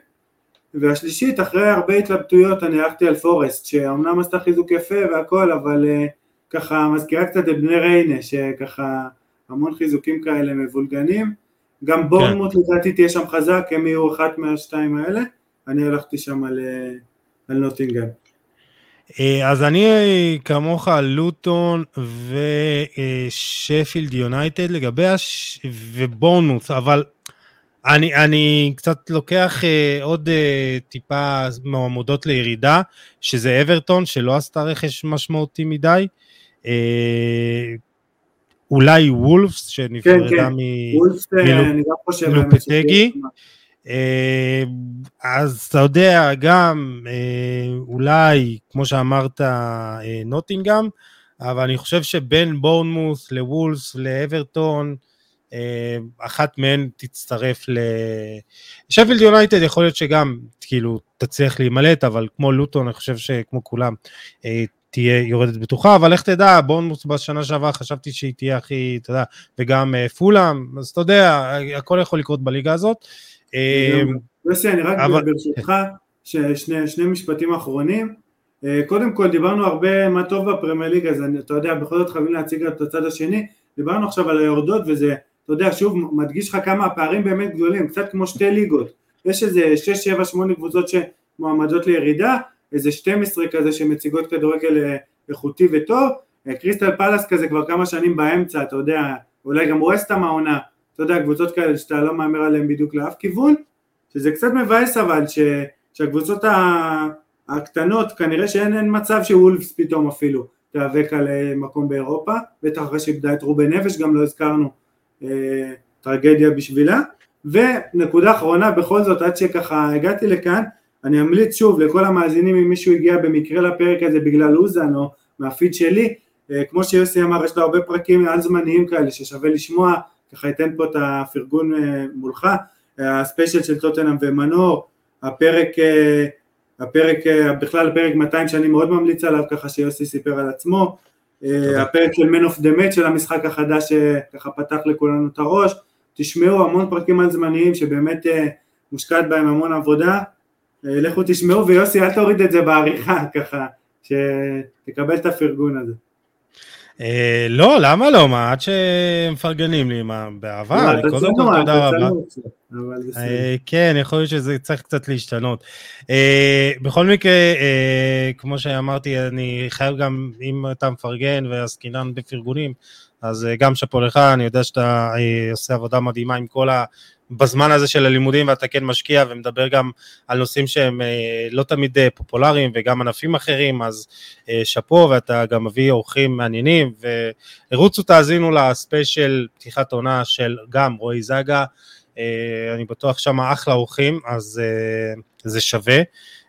והשלישית, אחרי הרבה התלבטויות אני הלכתי על פורסט, שאומנם עשתה חיזוק יפה והכל, אבל uh, ככה מזכירה קצת את בני ריינה, שככה המון חיזוקים כאלה מבולגנים. גם כן. בורנמוט לדעתי תהיה שם חזק, הם יהיו אחת מהשתיים האלה, אני הלכתי שם על, uh, על נוטינגרם.
אה, אז אני כמוך לוטון ושפילד יונייטד לגבי הש... ובונוס, אבל אני, אני קצת לוקח uh, עוד uh, טיפה מעמודות לירידה, שזה אברטון, שלא עשתה רכש משמעותי מדי. Uh, אולי וולפס, שנפרדה
כן, כן.
מלופטגי. Uh, אז אתה יודע, גם uh, אולי, כמו שאמרת, uh, נוטינגאם, אבל אני חושב שבין בורנמוס לוולפס לאברטון, אה, אחת מהן תצטרף ל... שפילד יונייטד יכול להיות שגם כאילו תצליח להימלט, אבל כמו לוטון אני חושב שכמו כולם אה, תהיה יורדת בטוחה, אבל איך תדע, בונמוס בשנה שעברה חשבתי שהיא תהיה הכי, אתה יודע, וגם אה, פולאם, אז אתה יודע, הכל יכול לקרות בליגה הזאת.
יוסי, אני רק ברשותך, שני משפטים אחרונים. קודם כל דיברנו הרבה מה טוב בפרמייר ליגה, אז אתה יודע, בכל זאת חייבים להציג את הצד השני, דיברנו עכשיו על היורדות וזה אתה יודע, שוב, מדגיש לך כמה הפערים באמת גדולים, קצת כמו שתי ליגות, יש איזה 6, 7, 8 קבוצות שמועמדות לירידה, איזה 12 כזה שמציגות כדורגל אה, איכותי וטוב, אה, קריסטל פלאס כזה כבר כמה שנים באמצע, אתה יודע, אולי גם ווסטהאם העונה, אתה יודע, קבוצות כאלה שאתה לא מהמר עליהן בדיוק לאף כיוון, שזה קצת מבאס אבל, ש, שהקבוצות הקטנות, כנראה שאין מצב שוולפס פתאום אפילו תיאבק על אה, מקום באירופה, בטח אחרי שאיבדה את רובן נפש, גם לא הזכרנו טרגדיה בשבילה. ונקודה אחרונה, בכל זאת, עד שככה הגעתי לכאן, אני אמליץ שוב לכל המאזינים, אם מישהו הגיע במקרה לפרק הזה בגלל אוזן או מהפיד שלי, אה, כמו שיוסי אמר, יש לו הרבה פרקים על זמניים כאלה ששווה לשמוע, ככה אתן פה את הפרגון אה, מולך, הספיישל של טוטנאם ומנור, הפרק, אה, הפרק, בכלל הפרק 200 שאני מאוד ממליץ עליו, ככה שיוסי סיפר על עצמו, הפרק של Man of the Match של המשחק החדש שככה פתח לכולנו את הראש, תשמעו המון פרקים על זמניים שבאמת אה, מושקעת בהם המון עבודה, אה, לכו תשמעו ויוסי אל תוריד את זה בעריכה ככה, שתקבל את הפרגון הזה.
אה, לא, למה לא? מה, עד שמפרגנים לי, מה, באהבה, לא, קודם כל תודה רבה. אה, כן, יכול להיות שזה צריך קצת להשתנות. אה, בכל מקרה, כמו שאמרתי, אני חייב גם, אם אתה מפרגן ועסקינן בפרגונים, אז גם שאפו לך, אני יודע שאתה עושה עבודה מדהימה עם כל ה... בזמן הזה של הלימודים ואתה כן משקיע ומדבר גם על נושאים שהם אה, לא תמיד אה, פופולריים וגם ענפים אחרים, אז אה, שאפו ואתה גם מביא אורחים מעניינים ורוצו תאזינו לספיישל פתיחת עונה של גם רועי זגה, אני בטוח שם אחלה אורחים, אז זה שווה.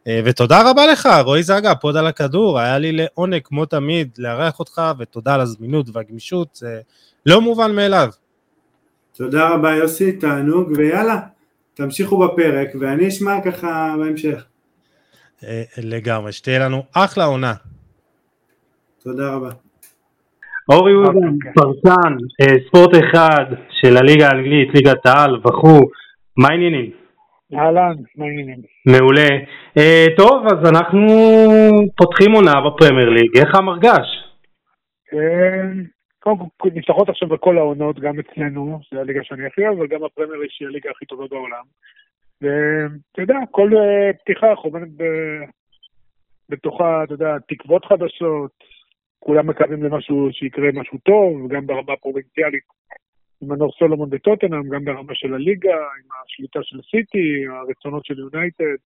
ותודה רבה לך, רועי זגה, פוד על הכדור, היה לי לעונג כמו תמיד לארח אותך, ותודה על הזמינות והגמישות, זה לא מובן מאליו.
תודה רבה יוסי, תענוג, ויאללה, תמשיכו בפרק, ואני אשמע ככה בהמשך.
אה, לגמרי, שתהיה לנו אחלה עונה.
תודה רבה.
אורי אוזן, אוקיי. פרסן, אה, ספורט אחד של הליגה האנגלית, ליגת העל וכו', מה העניינים?
אהלן, מה העניינים?
מעולה. אה, טוב, אז אנחנו פותחים עונה בפרמייר ליג, איך המרגש?
קודם כל נפתחות עכשיו בכל העונות, גם אצלנו, זו הליגה שאני הכי אוהב, וגם הפרמייר שהיא הליגה הכי טובה בעולם. ואתה יודע, כל אה, פתיחה חומנת בתוכה, אתה יודע, תקוות חדשות, כולם מקווים למשהו, שיקרה משהו טוב, גם ברמה הפרובינציאלית עם הנור סולומון וטוטנאם, גם ברמה של הליגה, עם השליטה של סיטי, הרצונות של יונייטד,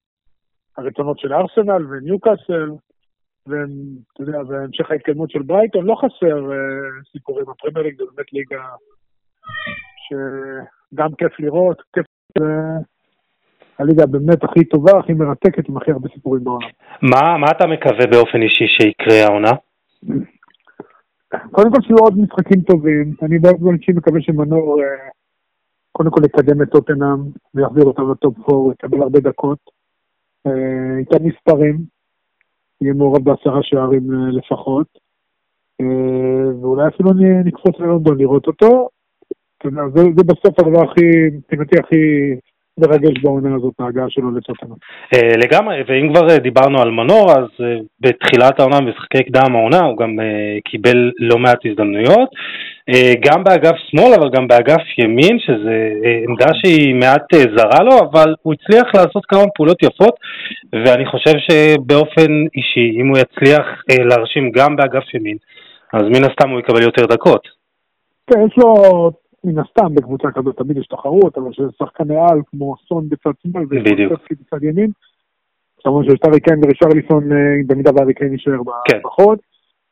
הרצונות של ארסנל וניוקאסל. והמשך ההתקדמות של ברייטון, לא חסר uh, סיפורים, הפרמייר ליג זה באמת ליגה שגם כיף לראות, כיף... הליגה באמת הכי טובה, הכי מרתקת, עם הכי הרבה סיפורים בעולם.
מה, מה אתה מקווה באופן אישי שיקרה העונה?
קודם כל שיהיו עוד משחקים טובים, אני באופן אישי מקווה שמנור, uh, קודם כל לקדם את טוטנאם ויחזיר אותם לטופ 4, יקבל הרבה דקות. אה, ייתן מספרים, יהיה מעורב בעשרה שערים אה, לפחות. אה, ואולי אפילו נקפוץ ללונדון לראות אותו. זה, זה בסוף הדבר הכי, מבחינתי הכי מרגש בעונה הזאת, ההגעה שלו לטוטנאם.
אה, לגמרי, ואם כבר אה, דיברנו על מנור, אז אה, בתחילת העונה, במשחקי קדם העונה, הוא גם קיבל לא מעט הזדמנויות, גם באגף שמאל, אבל גם באגף ימין, שזו עמדה שהיא מעט זרה לו, אבל הוא הצליח לעשות כמה פעולות יפות, ואני חושב שבאופן אישי, אם הוא יצליח להרשים גם באגף ימין, אז מן הסתם הוא יקבל יותר דקות.
כן, יש לו מן הסתם בקבוצה כזאת תמיד יש תחרות, אבל שזה שחקני על כמו סון בצד שמאל וקונספסקי בצד ימין. כמובן שיש הארי קיין ורישרליסון אה, במידה והארי קיין יישאר
כן.
בחוד.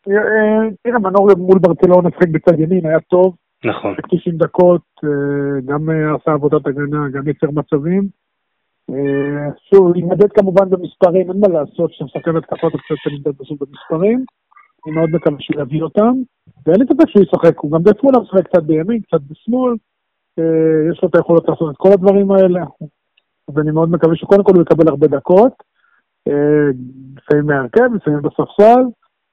אה, אה, תראה, מנור מול ברצלונה שחק בצד ימין, היה טוב.
נכון.
90 דקות, גם עשה עבודת הגנה, גם יצר מצבים. שוב, להימדד כמובן במספרים, אין מה לעשות, כשאתה מסתכל התקפות אתה קצת נמדד בסוף במספרים. אני מאוד מקווה שהוא יביא אותם, ואין לי ספק שהוא ישחק, הוא גם בפולה משחק קצת בימין, קצת בשמאל, אה, יש לו את היכולות לעשות את כל הדברים האלה, ואני מאוד מקווה שקודם כל הוא יקבל הרבה דקות, אה, לפעמים מהרכב, לפעמים בספסל,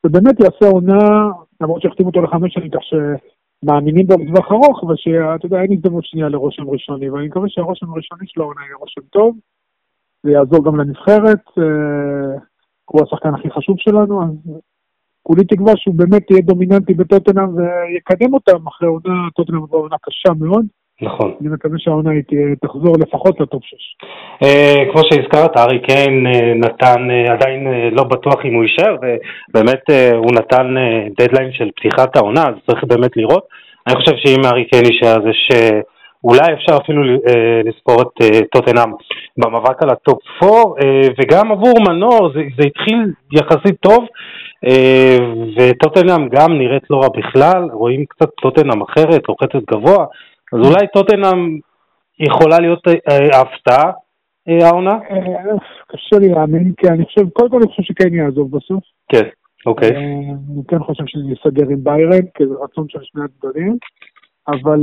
ובאמת יעשה עונה, למרות שהחתימו אותו לחמש שנים, כך שמאמינים בו לטווח ארוך, ושאתה יודע, אין הזדמנות שנייה לרושם ראשוני, ואני מקווה שהרושם הראשוני שלו העונה יהיה רושם טוב, זה יעזור גם לנבחרת, אה, הוא השחקן הכי חשוב שלנו, אז כולי תקווה שהוא באמת יהיה דומיננטי בטוטנאם ויקדם אותם אחרי עונה, טוטנאם זו עונה קשה מאוד.
נכון.
אני מקווה שהעונה היא תחזור לפחות לטופ 6.
אה, כמו שהזכרת, ארי קיין אה, נתן, אה, עדיין לא בטוח אם הוא יישאר, ובאמת הוא נתן דדליין של פתיחת העונה, אז צריך באמת לראות. אני חושב שאם הארי קיין יישאר, אז יש... אולי אפשר אפילו לספור את טוטנאם במאבק על הטופ 4, וגם עבור מנור זה, זה התחיל יחסית טוב, אה, וטוטנאם גם נראית לא רע בכלל, רואים קצת טוטנאם אחרת, לוחצת גבוה, אז אולי טוטנאם יכולה להיות אה, הפתעה העונה?
קשה לי להאמין, כי אני חושב, קודם כל אני חושב שכן יעזוב בסוף.
כן, אוקיי.
אני כן חושב שזה ייסגר עם ביירן, כי זה רצון של שני הצדדים, אבל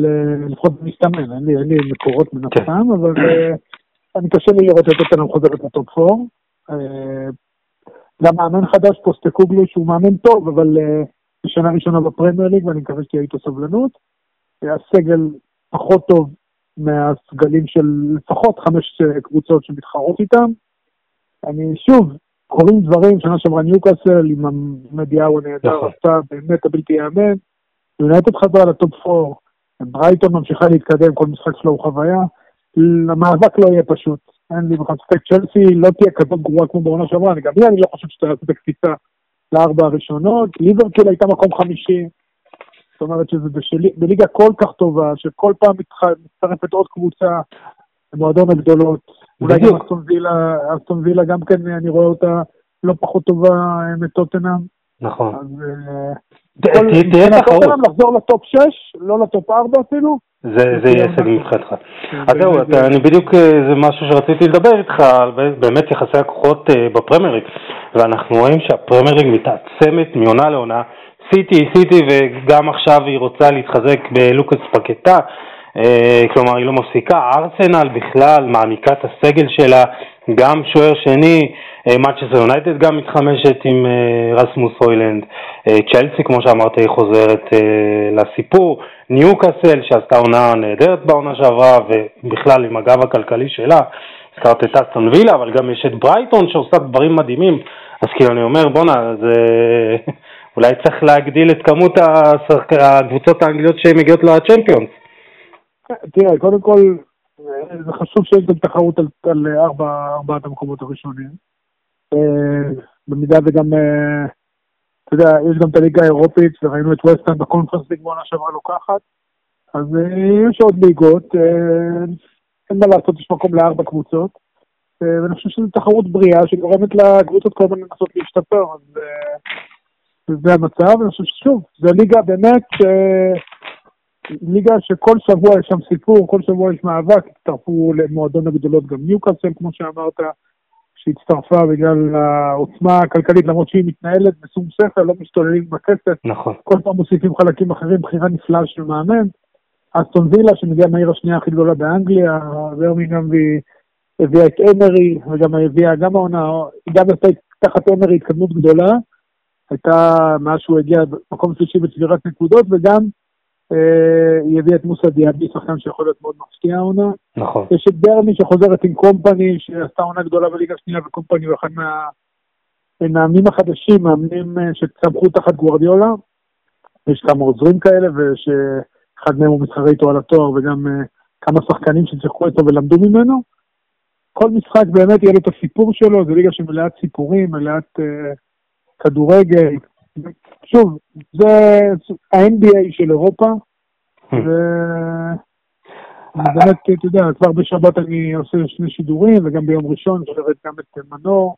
לפחות זה מסתמן, אין לי מקורות מן
כן.
הסתם, אבל אני קשה לי לראות את טוטנאם חוזרת לטופ 4. גם מאמן חדש פה, סטקוגלו, שהוא מאמן טוב, אבל uh, בשנה ראשונה בפרמייר ליג, ואני מקווה שתהיה איתו סבלנות. הסגל פחות טוב מהסגלים של לפחות חמש uh, קבוצות שמתחרות איתם. אני שוב, קורים דברים, שנה שעברה ניוקאסל עם המדיאו הנהדר,
נכון.
עשתה באמת הבלתי ייאמן. יונייטד חזרה לטופ 4, ברייטון ממשיכה להתקדם, כל משחק שלו הוא חוויה. המאבק לא יהיה פשוט. אין לי בכלל ספק, צ'לסי לא תהיה כזאת גרועה כמו בעונה שעברה, גם היא אני לא חושב שאתה יעשה את הקפיצה לארבע הראשונות, ליברקיל הייתה מקום חמישי, זאת אומרת שזה בשלי, בליגה כל כך טובה, שכל פעם מצטרפת עוד קבוצה למועדון הגדולות, אולי גם אסטון וילה, אסטון וילה גם כן, אני רואה אותה לא פחות טובה אה, מטוטנאם.
נכון.
אז אה, תהיה תחרות. לחזור לטופ 6, לא לטופ 4 אפילו,
זה יהיה הישג מבחינתך. אז זהו, אני בדיוק, אה, זה משהו שרציתי לדבר איתך, על באמת יחסי הכוחות אה, בפרמייריג, ואנחנו רואים שהפרמייריג מתעצמת מעונה לעונה, סיטי, סיטי, וגם עכשיו היא רוצה להתחזק בלוקאס פקטה, אה, כלומר היא לא מפסיקה, ארסנל בכלל מעמיקה את הסגל שלה, גם שוער שני, מנצ'סטר יונייטד גם מתחמשת עם רסמוס הוילנד, צ'לסי כמו שאמרת היא חוזרת לסיפור, ניוקאסל שעשתה עונה נהדרת בעונה שעברה ובכלל עם הגב הכלכלי שלה, הזכרת את אסטון וילה אבל גם יש את ברייטון שעושה דברים מדהימים אז כאילו אני אומר בואנה זה אולי צריך להגדיל את כמות הקבוצות האנגליות שמגיעות לצ'מפיונס.
תראה קודם כל זה חשוב שיש גם תחרות על, על ארבע, ארבעת המקומות הראשונים אה, במידה וגם אה, אתה יודע, יש גם את הליגה האירופית, וראינו את ווסטהאם בקונפרנס ליג בעונה שעברה לוקחת, אז אה, יש עוד ליגות, אה, אין מה לעשות, יש מקום לארבע קבוצות, אה, ואני חושב שזו תחרות בריאה שגורמת לקבוצות כל הזמן לנסות להשתפר, אז זה המצב, ואני חושב ששוב, זו ליגה באמת, ליגה שכל שבוע יש שם סיפור, כל שבוע יש מאבק, הצטרפו למועדון הגדולות גם ניוקאסל, כמו שאמרת, שהצטרפה בגלל העוצמה הכלכלית, למרות שהיא מתנהלת בשום שכל, לא משתוללים בכסף.
נכון.
כל פעם מוסיפים חלקים אחרים, בחירה נפלאה של מאמן. אסטון וילה, שמגיעה מהעיר השנייה הכי גדולה באנגליה, ברמינגהם הביאה את אמרי, וגם הביאה גם העונה, היא גם הייתה תחת אמרי התקדמות גדולה, הייתה מאז שהוא הגיע במקום שלישי בצבירת נקודות, וגם היא הביאה את מוסא דיאבי, שחקן שיכול להיות מאוד מפתיע העונה.
נכון.
יש את ברני שחוזרת עם קומפני, שעשתה עונה גדולה בליגה השנייה, וקומפני הוא אחד מהמאמנים החדשים, מאמנים אה, שצמחו תחת גוורדיולה. יש כמה עוזרים כאלה, ושאחד מהם הוא מתחרה איתו על התואר, וגם uh, כמה שחקנים ששיחקו איתו ולמדו ממנו. כל משחק באמת יהיה לו את הסיפור שלו, זו ליגה שמלאת סיפורים, מלאת uh, כדורגל. שוב, זה ה-NBA של אירופה, hmm. ובאמת, אתה יודע, כבר בשבת אני עושה שני שידורים, וגם ביום ראשון, אני גם את מנור,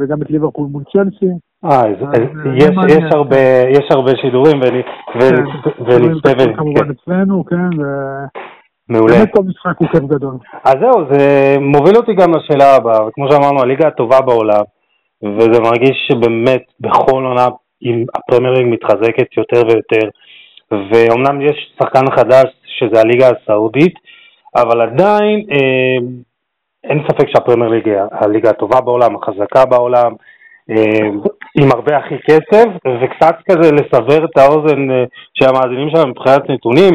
וגם את ליברפול מול צ'לסי.
אה, יש הרבה שידורים ונצפה
ונצפה. כמובן אצלנו, כן,
מעולה.
באמת כל משחק הוא כיף גדול.
אז זהו, זה מוביל אותי גם לשאלה הבאה, וכמו שאמרנו, הליגה הטובה בעולם, וזה מרגיש שבאמת בכל עונה אם הפרמייר מתחזקת יותר ויותר, ואומנם יש שחקן חדש שזה הליגה הסעודית, אבל עדיין אה, אין ספק שהפרמייר ליג היא הליגה הטובה בעולם, החזקה בעולם, אה, עם הרבה הכי כסף, וקצת כזה לסבר את האוזן אה, של המאזינים שלנו מבחינת נתונים,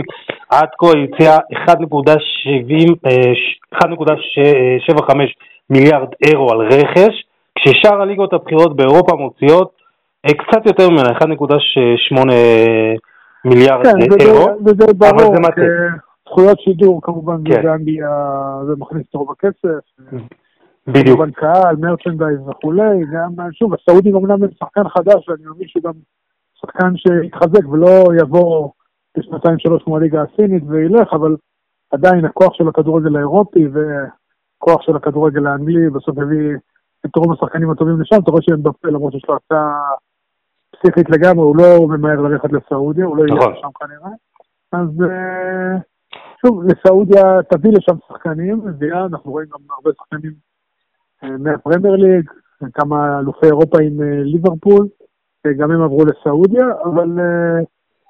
עד כה היא הציעה 1.75 מיליארד אירו על רכש, כששאר הליגות הבכירות באירופה מוציאות אה, קצת יותר ממנה, 1.8 מיליארד
כן,
אירו,
וזה ברור, אבל זה מטה. זכויות שידור כמובן, כן. באנגליה זה מכניס את רוב הכסף.
בדיוק.
כמובן קהל, מרצ'נדייז וכולי, גם, שוב, הסעודים אמנם הם שחקן חדש, ואני מאמין שהוא גם שחקן שיתחזק ולא יבוא בשנתיים שלוש כמו הליגה הסינית וילך, אבל עדיין הכוח של הכדורגל האירופי וכוח של הכדורגל האנגלי בסוף הביא את רוב השחקנים הטובים לשם, אתה רואה שהם בפה למרות שיש לו הצעה פסיכית לגמרי, הוא לא ממהר ללכת לסעודיה, הוא לא נכון. לשם כנראה. אז אה, שוב, לסעודיה תביא לשם שחקנים, ואנחנו רואים גם הרבה שחקנים אה, מהפרמייר ליג, כמה אלופי אירופה עם אה, ליברפול, גם הם עברו לסעודיה, אבל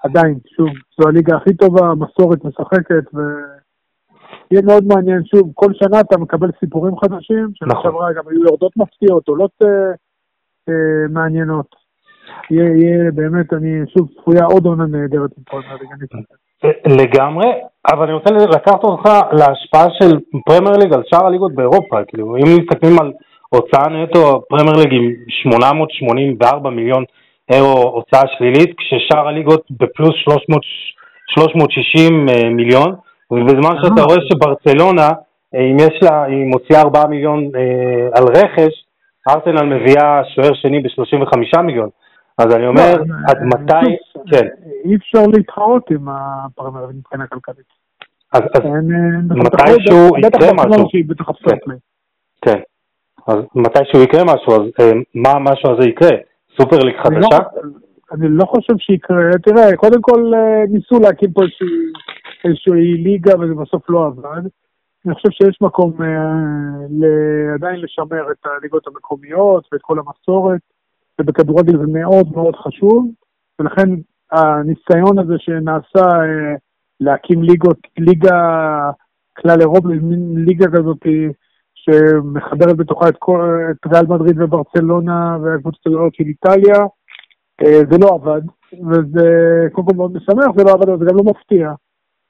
עדיין, שוב, זו הליגה הכי טובה, המסורת משחקת, ויהיה מאוד מעניין, שוב, כל שנה אתה מקבל סיפורים חדשים, שנה נכון. שעברה גם היו יורדות מפתיעות, עולות uh, uh, מעניינות. יהיה, יהיה באמת, אני שוב, צפויה עוד עונה נהדרת כל מהליגה.
לגמרי, אבל אני רוצה לקחת אותך להשפעה של פרמייר ליג על שאר הליגות באירופה, כאילו אם מסתכלים על הוצאה נטו פרמייר ליג עם 884 מיליון אירו הוצאה שלילית, כששאר הליגות בפלוס 300, 360 אה, מיליון, ובזמן שאתה רואה שברצלונה, אה, אם יש לה, היא מוציאה 4 מיליון אה, על רכש, ארסנל מביאה שוער שני ב-35 מיליון. אז אני אומר, לא, עד מתי, כן.
אי אפשר להתחרות עם הפרמר מבחינה כלכלית.
אז מתישהו יקרה משהו. כן. כן. אז מתישהו יקרה משהו, אז מה המשהו הזה יקרה? סופר ליג לא חדשה?
אני לא חושב שיקרה. תראה, קודם כל אה, ניסו להקים פה איזושהי ליגה וזה בסוף לא עבד. אני חושב שיש מקום אה, עדיין לשמר את הליגות המקומיות ואת כל המסורת, ובכדורגל זה מאוד מאוד חשוב, ולכן הניסיון הזה שנעשה אה, להקים ליגות, ליגה כלל אירופית, מין ליגה כזאת שמחברת בתוכה את, כל, את ריאל מדריד וברצלונה והקבוצות הגדולות של איטליה, אה, זה לא עבד, וזה קודם כל מאוד משמח, זה לא עבד, אבל זה גם לא מפתיע,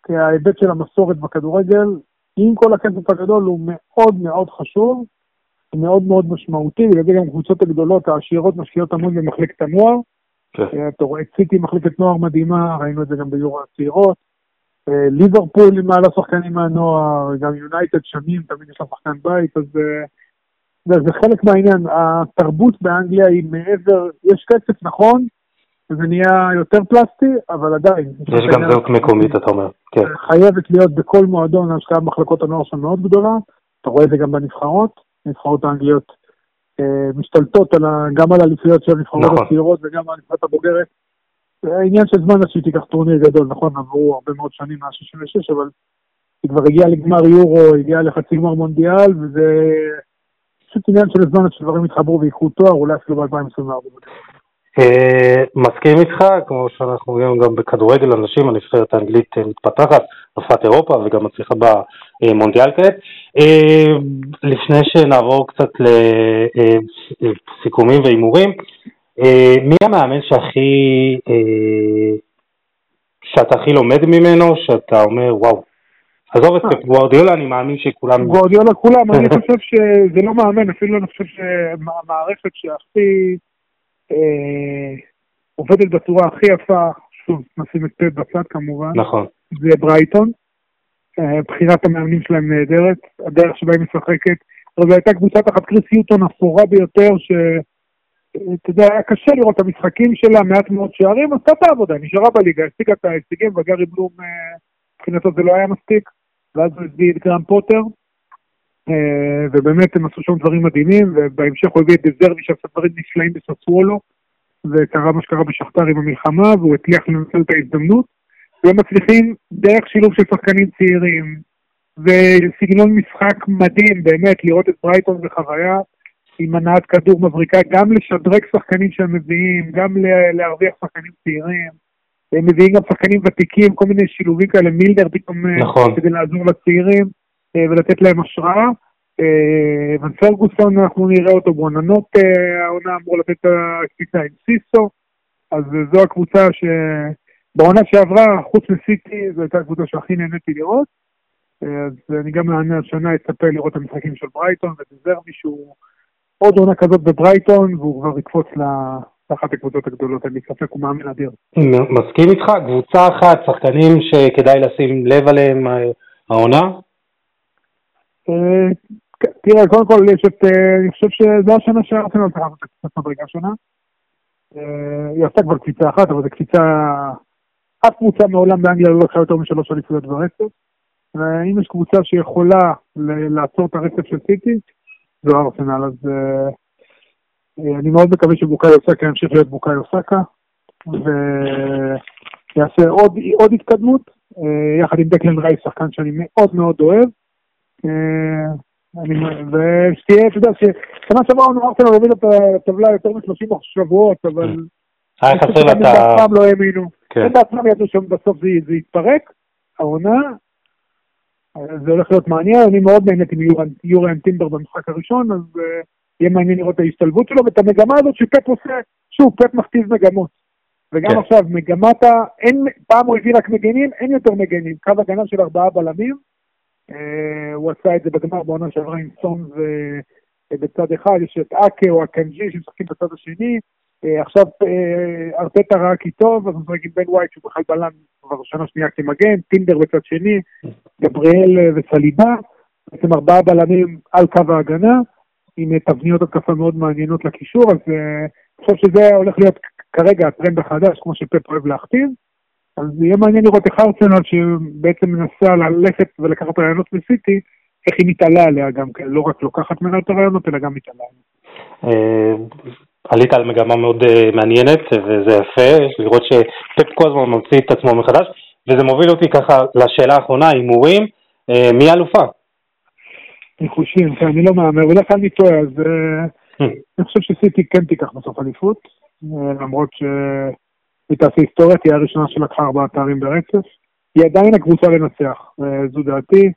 כי ההיבט של המסורת בכדורגל, עם כל הכסף הגדול, הוא מאוד מאוד חשוב, מאוד מאוד משמעותי, בגלל זה גם הקבוצות הגדולות, העשירות, משקיעות המון במחלקת הנוער. כן. אה, אתה רואה סיטי מחלקת נוער מדהימה, ראינו את זה גם ביורו הצעירות. אה, ליברפול עם מעלה שחקנים מהנוער, גם יונייטד שנים, תמיד יש לה שחקן בית, אז אה, זה, חלק מהעניין. התרבות באנגליה היא מעבר, יש כסף נכון, זה נהיה יותר פלסטי, אבל עדיין.
יש גם זהות מקומית, אתה אומר. כן.
חייבת להיות בכל מועדון, השקעה במחלקות הנוער שם מאוד גדולה, אתה רואה את זה גם בנבחרות, הנבחרות האנגליות אה, משתלטות על ה, גם על האליפויות של הנבחרות נכון. הצעירות וגם על הנבחרת הבוגרת. זה עניין של זמן עד שהיא תיקח טורניר גדול, נכון, עברו הרבה מאוד שנים מאז 66, אבל היא כבר הגיעה לגמר יורו, הגיעה לחצי גמר מונדיאל, וזה פשוט עניין של זמן עד שדברים יתחברו ויקחו תואר, אולי אפילו ב-2024.
אה, מסכים איתך, כמו שאנחנו רואים גם בכדורגל הנשים, הנבחרת האנגלית מתפתחת,
אלופת אירופה וגם מצליחה במונדיאל כעת. לפני שנעבור קצת לסיכומים והימורים, מי המאמן שהכי, שאתה הכי לומד ממנו, שאתה אומר וואו, עזוב את גוורדיולה, אני מאמין שכולם...
גוורדיולה כולם, אני חושב שזה לא מאמן, אפילו אני חושב שהמערכת שהכי אה, עובדת בצורה הכי יפה, שוב, נשים את פט בצד כמובן,
נכון.
זה ברייטון. אה, בחירת המאמנים שלהם נהדרת, הדרך שבה היא משחקת. אבל זו הייתה קבוצה תחת קריס יוטון אפורה ביותר, שאתה יודע, היה קשה לראות את המשחקים שלה, מעט מאוד שערים, עשתה את העבודה, נשארה בליגה, השיגה את ההישגים, וגארי בלום, אה, מבחינתו זה לא היה מספיק. ואז הוא הביא את גרם פוטר, אה, ובאמת הם עשו שם דברים מדהימים, ובהמשך הוא הביא את דזרבי שעשה דברים נפלאים בססוולו, וקרה מה שקרה בשכתר עם המלחמה, והוא הצליח לנצל את ההזדמנות, והם מצליחים דרך שילוב של שחקנים צעירים, וסגנון משחק מדהים, באמת, לראות את ברייטון בחוויה, עם הנעת כדור מבריקה, גם לשדרג שחקנים שהם מביאים, גם להרוויח שחקנים צעירים. הם מביאים גם שחקנים ותיקים, כל מיני שילובים כאלה, מילדר פתאום, אה,
נכון.
כדי לעזור לצעירים אה, ולתת להם השראה. אה, ופרגוסון, אנחנו נראה אותו בעוננות, העונה אמור לתת את הקפיצה עם סיסו, אז זו הקבוצה שבעונה שעברה, חוץ מסיטי, זו הייתה הקבוצה שהכי נהניתי לראות. אז אני גם השנה אצפה לראות את המשחקים של ברייטון ודזרבי שהוא עוד עונה כזאת בברייטון והוא כבר יקפוץ אחת הקבוצות הגדולות, אין לי ספק, הוא מאמן אדיר.
מסכים איתך, קבוצה אחת, שחקנים שכדאי לשים לב עליהם אה, העונה?
אה, תראה, קודם כל יש את, אה, אני חושב שזו השנה שארסנל צריכה לעשות קצת מדרגה שונה. היא עשתה כבר קפיצה אחת, אבל זו קפיצה, אף קבוצה מעולם באנגליה לא לקחה יותר משלוש אליפויות ברצף. ואם יש קבוצה שיכולה לעצור את הרצף של סיטי, זו ארסנל, אז אה, אני מאוד מקווה שבוקאי אוסקה ימשיך להיות בוקאי אוסקה, ויעשה עוד, עוד התקדמות, אה, יחד עם דקלן רייס, שחקן שאני מאוד מאוד אוהב. אה, ושתהיה, אתה יודע, ששנה שעברה ארסנל להוביל את הטבלה יותר מ-30 שבועות, אבל...
היה חסר
את ה... הם בעצמם לא האמינו. כן. הם בעצמם ידעו שבסוף זה יתפרק, העונה. זה הולך להיות מעניין, אני מאוד נהניתי מיורן טימבר במשחק הראשון, אז יהיה מעניין לראות את ההשתלבות שלו, ואת המגמה הזאת שפט עושה, שוב, פט מכתיב מגמות. וגם כן. עכשיו, מגמת ה... אין, פעם הוא הביא רק מגנים, אין יותר מגנים. קו הגנה של ארבעה בלמים, אה, הוא עשה את זה בגמר בעונה שעברה עם סון ובצד אחד, יש את אקה או הקנג'י שמשחקים בצד השני. אה, עכשיו אה, ארטטה ראה כי טוב, אז הוא עם בן ווייט שהוא בכלל בלם כבר שנה שנייה כמגן, טינדר בצד שני, גבריאל וסליבה, בעצם ארבעה בלמים על קו ההגנה. עם תבניות התקפה מאוד מעניינות לקישור, אז אני חושב שזה הולך להיות כרגע הטרנד החדש, כמו שפפ אוהב להכתיב. אז יהיה מעניין לראות איך ארצנל שבעצם מנסה ללכת ולקחת רעיונות מסיטי, איך היא מתעלה עליה גם כן, לא רק לוקחת ממנה את הרעיונות, אלא גם מתעלה עליה.
אה, עלית על מגמה מאוד אה, מעניינת, וזה יפה, לראות שפפ כל הזמן ממציא את עצמו מחדש, וזה מוביל אותי ככה לשאלה האחרונה, הימורים, מי אלופה?
ניחושים, כן, אני לא מהמר, בדרך כלל אני טועה, אז אה. אני חושב שסיטי כן תיקח בסוף אליפות, אה, למרות שהיא תעשה היסטוריה, תהיה הראשונה שלקחה ארבעה תארים ברצף. היא עדיין הקבוצה לנצח, אה, זו דעתי.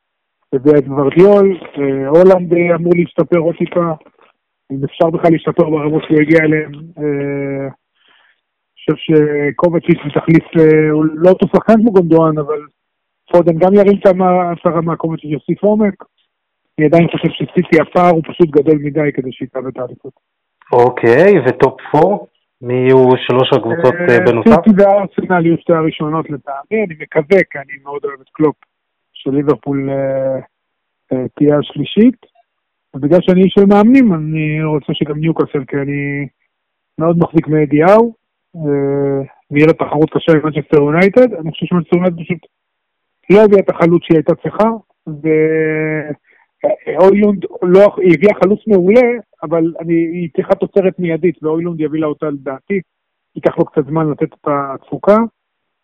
הביאה את ורדיול, הולנד אמור להשתפר עוד טיפה, אם אפשר בכלל להשתפר ברמות שהוא הגיע אליהן. אני חושב שקובצ'יץ' ותחליף, הוא לא אותו שחקן כמו גונדואן, אבל פודן גם ירים את הרמה, קובצ'יץ' יוסיף עומק. אני עדיין חושב שסיטי הפער הוא פשוט גדול מדי כדי שיקבל את האליפות.
אוקיי, ו top 4? מי יהיו שלוש הקבוצות אה, בנוסף?
סיטי וארסנל יהיו שתי הראשונות לטעמי, אני מקווה, כי אני מאוד אוהב את קלופ, שליברפול אה, אה, תהיה השלישית. ובגלל שאני איש של מאמנים, אני רוצה שגם ניוקאסל, כי אני מאוד מחזיק מאדי האו, ויהיה לה תחרות קשה עם מנצ'סטר יונייטד. אני חושב שמנצ'סטר יונייטד פשוט לא הביאה את החלוץ שהיא הייתה צריכה, אוילונד לא, היא הביאה חלוץ מעולה, אבל אני, היא צריכה תוצרת מיידית, ואוילונד יביא לה אותה לדעתי. ייקח לו קצת זמן לתת את התפוקה,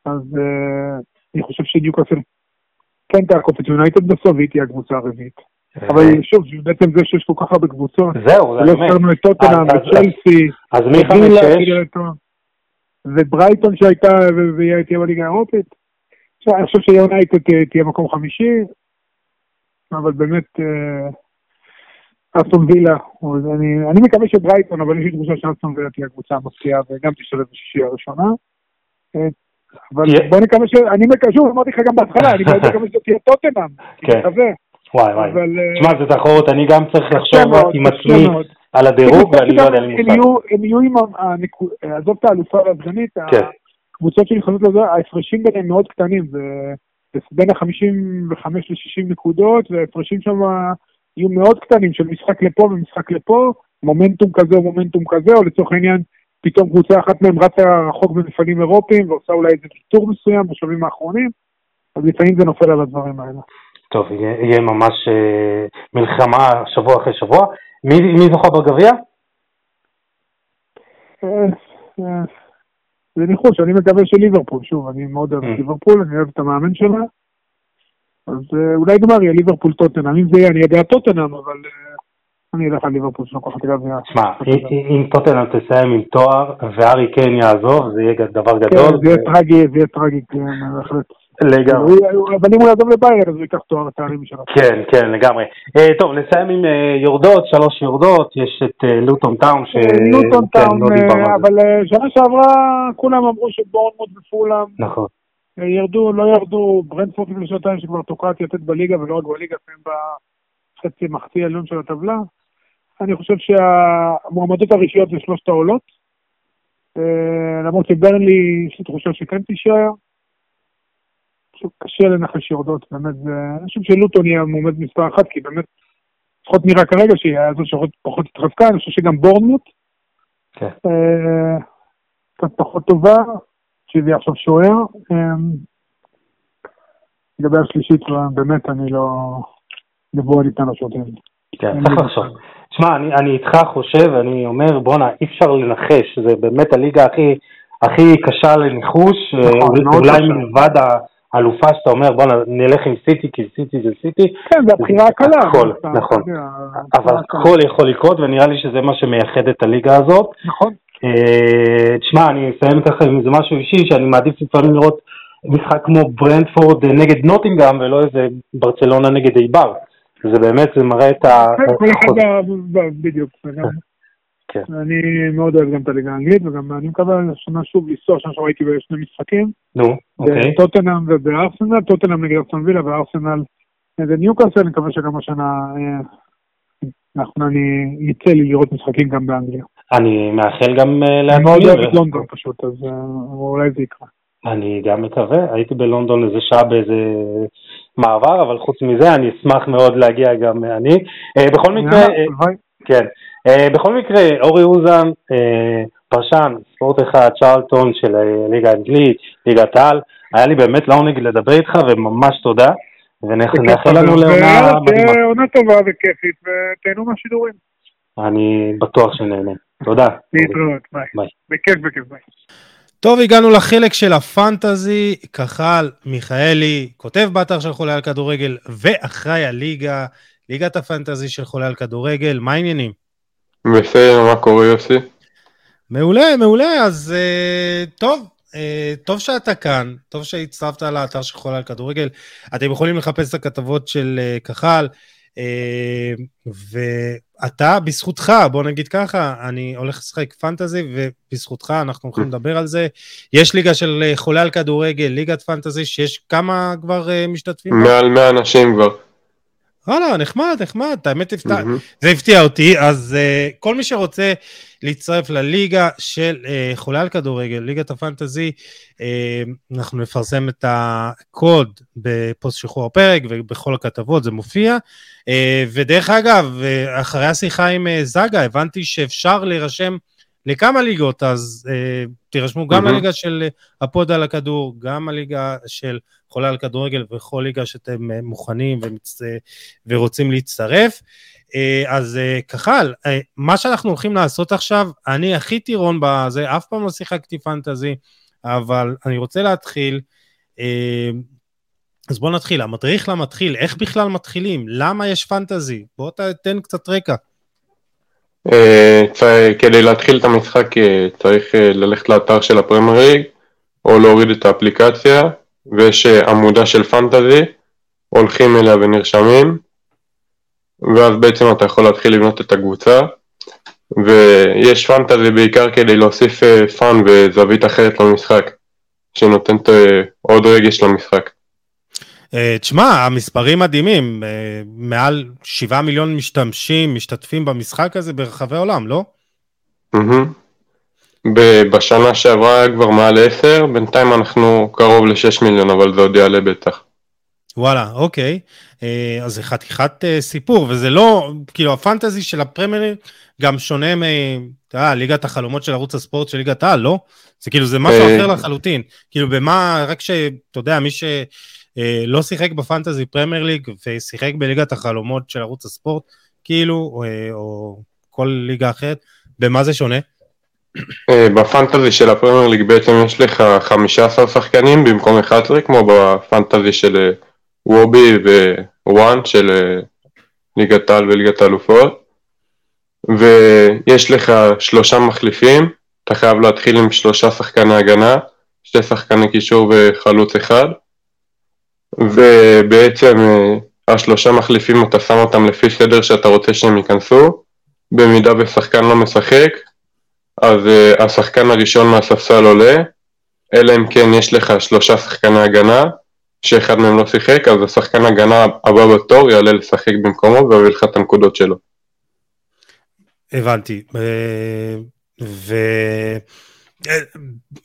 אז uh, אני חושב שניוקאסל כן תעקוף את יונייטד בסוף, והיא תהיה הקבוצה הרביעית. אבל שוב, בעצם זה שיש כל כך הרבה קבוצות,
זהו,
זה לא הזכרנו את טוטנאם וצ'לסי,
אז מי חמש שש?
וברייטון שהייתה, והיא הייתה בליגה האירופית. אני חושב שיונייטד תהיה מקום חמישי, אבל באמת אה, אסטון וילה, אני, מקווה שברייטון, אבל יש לי תחושה שאסטון וילה תהיה קבוצה מפתיעה וגם תשתלב בשישי הראשונה. אה, אבל בוא נקווה ש... אני מקווה, שוב, אמרתי לך גם בהתחלה, אני מקווה שזאת תהיה טוטנאם,
כן. וואי וואי, תשמע, זה תחרות, אני גם צריך לחשוב עם עצמי על הדירוג, ואני לא יודע.
הם יהיו עם, עזוב את האלופה והסגנית, כן. הקבוצות שנכנסות לזה, ההפרשים ביניהם מאוד קטנים, זה בין ה-55 ל-60 נקודות, וההפרשים שם יהיו מאוד קטנים של משחק לפה ומשחק לפה, מומנטום כזה או מומנטום כזה, או לצורך העניין, פתאום קבוצה אחת מהם רצה רחוק במפעלים אירופיים ועושה אולי איזה ויתור מסוים בשלבים האחרונים, אז לפעמים זה נופל על הדברים האלה.
טוב, יהיה, יהיה ממש אה, מלחמה שבוע אחרי שבוע. מי, מי זוכה בגביע?
אה, אה, זה ניחוש, אני מקווה שליברפול, שוב, אני מאוד אוהב את. ליברפול, אני אוהב את המאמן שלה, אז אולי גמר יהיה ליברפול טוטנאם, אם זה יהיה, אני יודע טוטנאם, אבל אני אלך על ליברפול שלוקחת גביע.
שמע, אם טוטנאם תסיים עם תואר וארי קיין יעזוב, זה יהיה דבר גדול.
כן, זה יהיה טרגי, זה יהיה טרגי, כן, בהחלט.
לגמרי.
אבל אם הוא יעזוב לביירן אז הוא ייקח תואר תארים משלו.
כן, כן, לגמרי. אה, טוב, נסיים עם אה, יורדות, שלוש יורדות, יש את אה, לוטון טאון ש...
לוטון כן, טאון, לא אבל שנה שעברה כולם אמרו שבורנמוט ופולאם.
נכון.
ירדו, לא ירדו, ברנדפורט לפני שנתיים שכבר תוקעת יתד בליגה ולא רק בליגה, לפעמים בחצי מחצי עליון של הטבלה. אני חושב שהמועמדות הראשיות זה שלושת העולות. למרות שברנלי יש לי תחושה שכן תישאר. פשוט קשה לנחש יורדות, באמת, אני חושב שלוטון יהיה מועמד מספר אחת, כי באמת, לפחות נראה כרגע שהיא היה זו שפחות התחזקה, אני חושב שגם בורנמוט,
כן.
אה, קצת פחות טובה, שהביא עכשיו שוער. אה, לגבי השלישית, באמת, אני לא... נבוא על איתן השוטרים.
כן, צריך לחשוב. שמע, אני, אני איתך חושב, אני אומר, בואנה, אי אפשר לנחש, זה באמת הליגה הכי, הכי קשה לניחוש, נכון, אה, אולי מלבד אלופה שאתה אומר בוא נלך עם סיטי כי סיטי זה סיטי.
כן, זה הבחירה הקלה.
הכל, נכון. אבל הכל יכול לקרות ונראה לי שזה מה שמייחד את הליגה הזאת.
נכון.
אה, תשמע, אני אסיים ככה עם איזה משהו אישי שאני מעדיף לפעמים לראות משחק כמו ברנדפורד נגד נוטינגאם ולא איזה ברצלונה נגד איבר. זה באמת, זה מראה את ה...
כן, בדיוק. כן. אני מאוד אוהב גם את הליגה האנגלית, וגם אני מקווה השנה שוב לנסוע, שנה שעברה הייתי בשני משחקים.
נו, אוקיי.
בטוטנאם ובארסנל, טוטנאם נגד ארסון וילה וארסנל נגד ניוקאסל, אני מקווה שגם השנה אנחנו, אני, יצא לי לראות משחקים גם באנגליה.
אני מאחל גם
לאנגליה. אני מאוד אוהב את לונדון פשוט, אז אולי זה יקרה.
אני גם מקווה, הייתי בלונדון איזה שעה באיזה מעבר, אבל חוץ מזה אני אשמח מאוד להגיע גם אני. בכל מקרה, כן. Uh, בכל מקרה, אורי אוזן, uh, פרשן, ספורט אחד, צ'רלטון של הליגה אה, האנגלית, ליגת העל, היה לי באמת לעונג לדבר איתך וממש תודה, ונאחל לנו לעונה
מדהימה. עונה טובה וכיפית, ותהנו מהשידורים.
אני בטוח שנהנה. תודה.
להתראות, ביי. בכיף, בכיף, ביי.
טוב, הגענו לחלק של הפנטזי, כחל מיכאלי, כותב באתר של חולה על כדורגל ואחראי הליגה, ליגת הפנטזי של חולה על כדורגל, מה העניינים?
בסדר, מה קורה יוסי?
מעולה, מעולה, אז uh, טוב, uh, טוב שאתה כאן, טוב שהצטרפת לאתר של חולה על כדורגל. אתם יכולים לחפש את הכתבות של uh, כחל, uh, ואתה, בזכותך, בוא נגיד ככה, אני הולך לשחק פנטזי, ובזכותך אנחנו הולכים לדבר על זה. יש ליגה של חולה על כדורגל, ליגת פנטזי, שיש כמה כבר uh, משתתפים?
מעל 100 אנשים כבר.
וואלה, נחמד, נחמד, האמת הפתע, mm-hmm. זה הפתיע אותי, אז uh, כל מי שרוצה להצטרף לליגה של uh, חולה על כדורגל, ליגת הפנטזי, uh, אנחנו נפרסם את הקוד בפוסט שחרור הפרק ובכל הכתבות זה מופיע. Uh, ודרך אגב, uh, אחרי השיחה עם uh, זגה, הבנתי שאפשר להירשם לכמה ליגות, אז uh, תירשמו גם mm-hmm. לליגה של הפוד על הכדור, גם הליגה של חולה על כדורגל וכל ליגה שאתם uh, מוכנים ומצ... ורוצים להצטרף. Uh, אז uh, כחל, uh, מה שאנחנו הולכים לעשות עכשיו, אני הכי טירון בזה, אף פעם לא שיחקתי פנטזי, אבל אני רוצה להתחיל. Uh, אז בואו נתחיל, המדריך למתחיל, איך בכלל מתחילים? למה יש פנטזי? בוא תתן קצת רקע.
אה, כדי להתחיל את המשחק אה, צריך אה, ללכת לאתר של הפרמייר ליג או להוריד את האפליקציה ויש עמודה של פנטזי, הולכים אליה ונרשמים, ואז בעצם אתה יכול להתחיל לבנות את הקבוצה, ויש פנטזי בעיקר כדי להוסיף fun וזווית אחרת למשחק, שנותנת עוד רגש למשחק.
אה, תשמע, המספרים מדהימים, אה, מעל 7 מיליון משתמשים, משתתפים במשחק הזה ברחבי העולם, לא?
בשנה שעברה היה כבר מעל 10, בינתיים אנחנו קרוב ל-6 מיליון, אבל זה עוד יעלה בטח.
וואלה, אוקיי. אה, אז זה חתיכת סיפור, וזה לא, כאילו ה fantasy של הפרמייר גם שונה מ... אתה יודע, ליגת החלומות של ערוץ הספורט של ליגת העל, לא? זה כאילו, זה משהו אחר לחלוטין. כאילו, במה, רק שאתה יודע, מי ש... אה, לא שיחק בפנטזי פרמייר ליג ושיחק בליגת החלומות של ערוץ הספורט, כאילו, או, אה, או כל ליגה אחרת, במה זה שונה?
אה, בפנטזי של הפרמייר ליג בעצם יש לך 15 שחקנים במקום 11, כמו בפנטזי של וובי ווואן של ליגת העל וליגת האלופות, ויש לך שלושה מחליפים, אתה חייב להתחיל עם שלושה שחקני הגנה, שתי שחקני קישור וחלוץ אחד, ובעצם אה, השלושה מחליפים אתה שם אותם לפי סדר שאתה רוצה שהם ייכנסו, במידה ושחקן לא משחק, אז uh, השחקן הראשון מהספסל עולה, אלא אם כן יש לך שלושה שחקני הגנה, שאחד מהם לא שיחק, אז השחקן הגנה הבא בתור יעלה לשחק במקומו ויביא לך את הנקודות שלו.
הבנתי.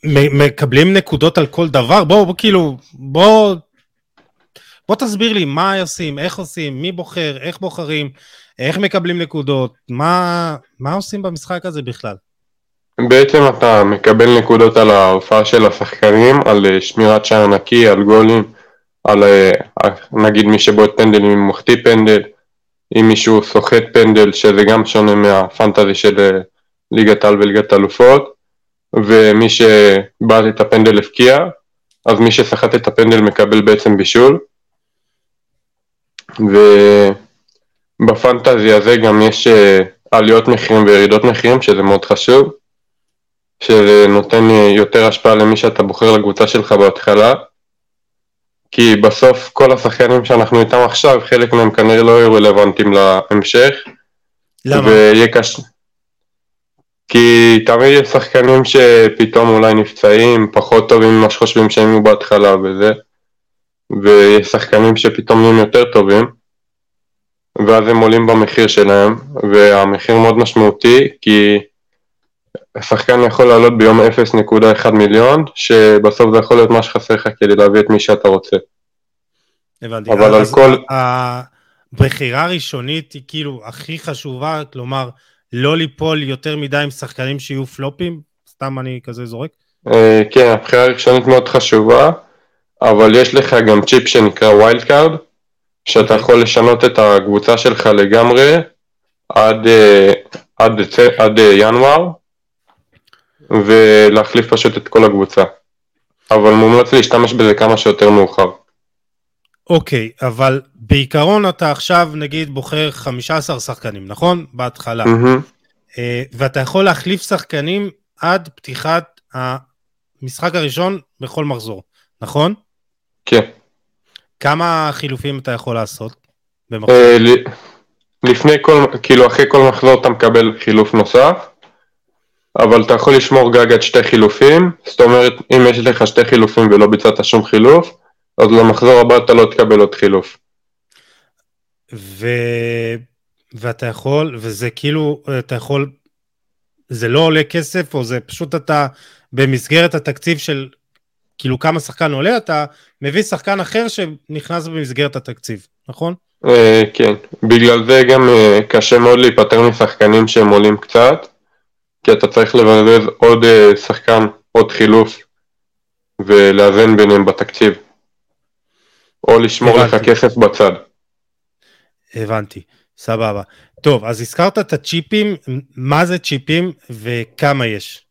ומקבלים ו... נקודות על כל דבר? בואו, בוא, כאילו, בוא בוא תסביר לי מה עושים, איך עושים, מי בוחר, איך בוחרים, איך מקבלים נקודות, מה, מה עושים במשחק הזה בכלל?
בעצם אתה מקבל נקודות על ההופעה של השחקנים, על אה, שמירת שער נקי, על גולים, על אה, נגיד מי שבועט פנדלים אם מחטיא פנדל, אם מישהו סוחט פנדל, שזה גם שונה מהפנטזי של אה, ליגת העל וליגת האלופות, ומי שבעט את הפנדל הפקיע, אז מי שסחט את הפנדל מקבל בעצם בישול. ובפנטזי הזה גם יש אה, עליות מחירים וירידות מחירים, שזה מאוד חשוב, שזה נותן אה, יותר השפעה למי שאתה בוחר לקבוצה שלך בהתחלה, כי בסוף כל השחקנים שאנחנו איתם עכשיו, חלק מהם כנראה לא יהיו רלוונטיים להמשך.
למה?
ויהיה קשה. כי תמיד יש שחקנים שפתאום אולי נפצעים, פחות טובים ממה שחושבים שהם יהיו בהתחלה וזה. ויש שחקנים שפתאום נהיים יותר טובים, ואז הם עולים במחיר שלהם, והמחיר מאוד משמעותי, כי השחקן יכול לעלות ביום 0.1 מיליון, שבסוף זה יכול להיות מה שחסר לך כדי להביא את מי שאתה רוצה.
הבנתי. אבל על כל... הבחירה הראשונית היא כאילו הכי חשובה, כלומר, לא ליפול יותר מדי עם שחקנים שיהיו פלופים? סתם אני כזה זורק?
אה, כן, הבחירה הראשונית מאוד חשובה. אבל יש לך גם צ'יפ שנקרא wild card, שאתה אוקיי. יכול לשנות את הקבוצה שלך לגמרי עד, אה, עד, עד אה, ינואר, ולהחליף פשוט את כל הקבוצה. אבל מומלץ להשתמש בזה כמה שיותר מאוחר.
אוקיי, okay, אבל בעיקרון אתה עכשיו נגיד בוחר 15 שחקנים, נכון? בהתחלה. Mm-hmm. ואתה יכול להחליף שחקנים עד פתיחת המשחק הראשון בכל מחזור, נכון?
כן.
כמה חילופים אתה יכול לעשות?
אה, לפני כל, כאילו אחרי כל מחזור אתה מקבל חילוף נוסף, אבל אתה יכול לשמור גג עד שתי חילופים, זאת אומרת אם יש לך שתי חילופים ולא ביצעת שום חילוף, אז למחזור הבא אתה לא תקבל עוד חילוף.
ו... ואתה יכול, וזה כאילו, אתה יכול, זה לא עולה כסף, או זה פשוט אתה במסגרת התקציב של כאילו כמה שחקן עולה, אתה מביא שחקן אחר שנכנס במסגרת התקציב, נכון?
אה, כן, בגלל זה גם אה, קשה מאוד להיפטר משחקנים שהם עולים קצת, כי אתה צריך לבזבז עוד אה, שחקן, עוד חילוף, ולאזן ביניהם בתקציב. או לשמור הבנתי. לך כסף בצד.
הבנתי, סבבה. טוב, אז הזכרת את הצ'יפים, מה זה צ'יפים וכמה יש?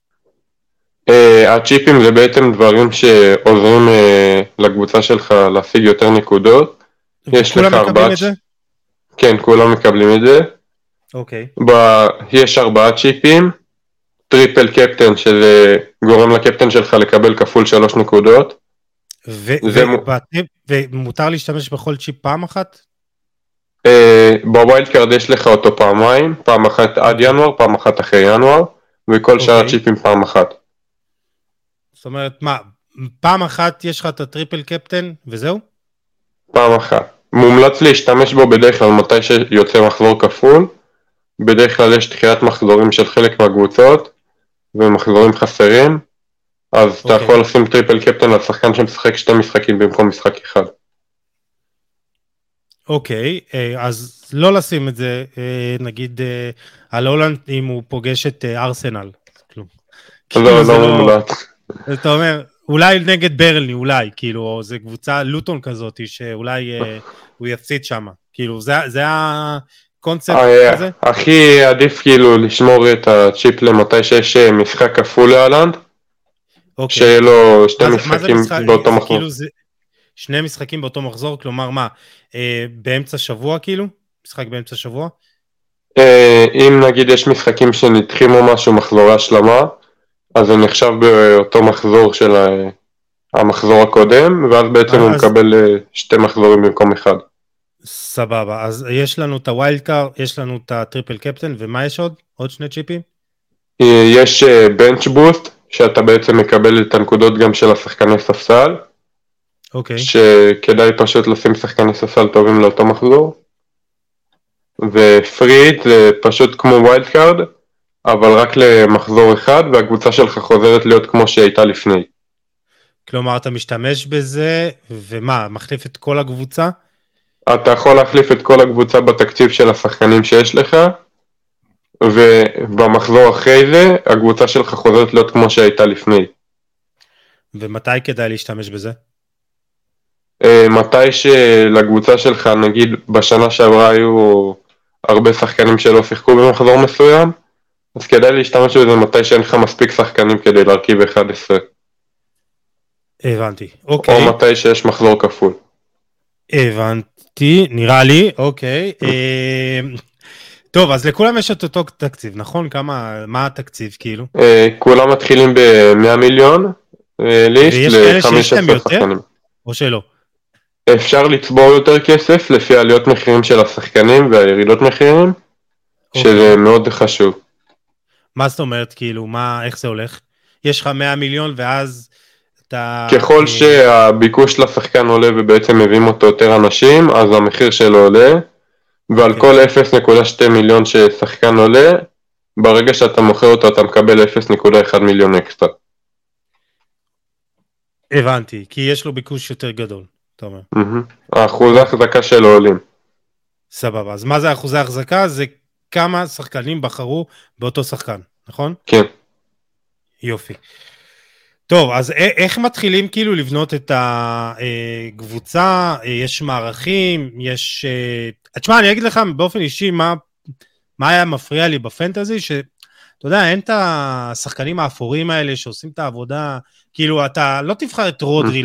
Uh, הצ'יפים זה בעצם דברים שעוזרים uh, לקבוצה שלך להשיג יותר נקודות.
יש לך ארבעה...
כן, כולם מקבלים את זה.
אוקיי.
Okay. ב... יש ארבעה צ'יפים, triple captain שזה גורם לקפטן שלך לקבל כפול שלוש נקודות.
ו-
זה
ובטריפ- ומותר להשתמש בכל צ'יפ פעם אחת?
אה, ב wild card יש לך אותו פעמיים, פעם אחת עד ינואר, פעם אחת אחרי ינואר, וכל שאר
אוקיי.
הצ'יפים פעם אחת.
זאת אומרת, מה, פעם אחת יש לך את ה triple captain וזהו?
פעם אחת. מומלץ להשתמש בו בדרך כלל מתי שיוצא מחזור כפול. בדרך כלל יש תחילת מחזורים של חלק מהקבוצות ומחזורים חסרים. אז אתה
אוקיי.
יכול לשים triple captain על שחקן שמשחק שתי משחקים במקום משחק אחד.
אוקיי, אה, אז לא לשים את זה, אה, נגיד, אה, על הולנד אם הוא פוגש את ארסנל. כלום. כאילו,
לא, לא מומלץ.
אתה אומר, אולי נגד ברלני, אולי, כאילו, או זה קבוצה לוטון כזאת, שאולי אה, הוא יפסיד שם. כאילו, זה, זה הקונספט
אה,
הזה?
הכי עדיף כאילו לשמור את הצ'יפ למתי שיש אה, משחק כפול להלנד,
אוקיי.
שיהיה לו שתי משחקים
משחק-
באותו מחזור.
כאילו זה שני משחקים באותו מחזור, כלומר מה, אה, באמצע שבוע כאילו? משחק באמצע שבוע?
אה, אם נגיד יש משחקים שנדחים או משהו מחזורי השלמה, אז זה נחשב באותו מחזור של המחזור הקודם, ואז בעצם הוא
אז-
מקבל אה, שתי מחזורים במקום אחד.
סבבה, אז יש לנו את ה wild card, יש לנו את ה triple captain, ומה יש עוד? עוד שני צ'יפים?
אה, יש bench boost, שאתה בעצם מקבל את הנקודות גם של השחקני ספסל,
אוקיי.
שכדאי פשוט לשים שחקני ספסל טובים לאותו מחזור. ו free hit זה פשוט כמו wild card, אבל רק למחזור אחד, והקבוצה שלך חוזרת להיות כמו שהיא הייתה לפני.
כלומר, אתה משתמש בזה, ומה, מחליף את כל הקבוצה?
אתה יכול להחליף את כל הקבוצה בתקציב של השחקנים שיש לך, ובמחזור אחרי זה, הקבוצה שלך חוזרת להיות כמו שהייתה לפני.
ומתי כדאי להשתמש בזה?
אה, מתי שלקבוצה שלך, נגיד בשנה שעברה היו הרבה שחקנים שלא שיחקו במחזור מסוים, אז כדאי להשתמש בזה מתי שאין לך מספיק שחקנים כדי להרכיב 11,
הבנתי, אוקיי.
או מתי שיש מחזור כפול.
הבנתי, נראה לי, אוקיי. אה, טוב, אז לכולם יש את אותו תקציב, נכון? כמה, מה התקציב כאילו?
אה, כולם מתחילים ב-100 מיליון אה, ליסט
ויש כאלה שיש להם
ל-15
יותר?
שחקנים.
או שלא?
אפשר לצבור יותר כסף לפי עליות מחירים של השחקנים והירידות מחירים, שזה
אוקיי.
מאוד חשוב.
מה זאת אומרת, כאילו, מה, איך זה הולך? יש לך 100 מיליון ואז אתה...
ככל
אה,
שהביקוש לשחקן עולה ובעצם מביאים אותו יותר אנשים, אז המחיר שלו עולה, ועל
אוקיי.
כל 0.2 מיליון ששחקן עולה, ברגע שאתה מוכר אותו אתה מקבל 0.1 מיליון אקסטרה.
הבנתי, כי יש לו ביקוש יותר גדול, אתה אומר.
מהמם. האחוזי ההחזקה שלו עולים.
סבבה, אז מה זה אחוזי החזקה? זה כמה שחקנים בחרו באותו שחקן, נכון?
כן.
יופי. טוב, אז איך מתחילים כאילו לבנות את הקבוצה? יש מערכים, יש... אה, תשמע, אני אגיד לך באופן אישי מה, מה היה מפריע לי בפנטזי, שאתה יודע, אין את השחקנים האפורים האלה שעושים את העבודה, כאילו, אתה לא תבחר את רודרי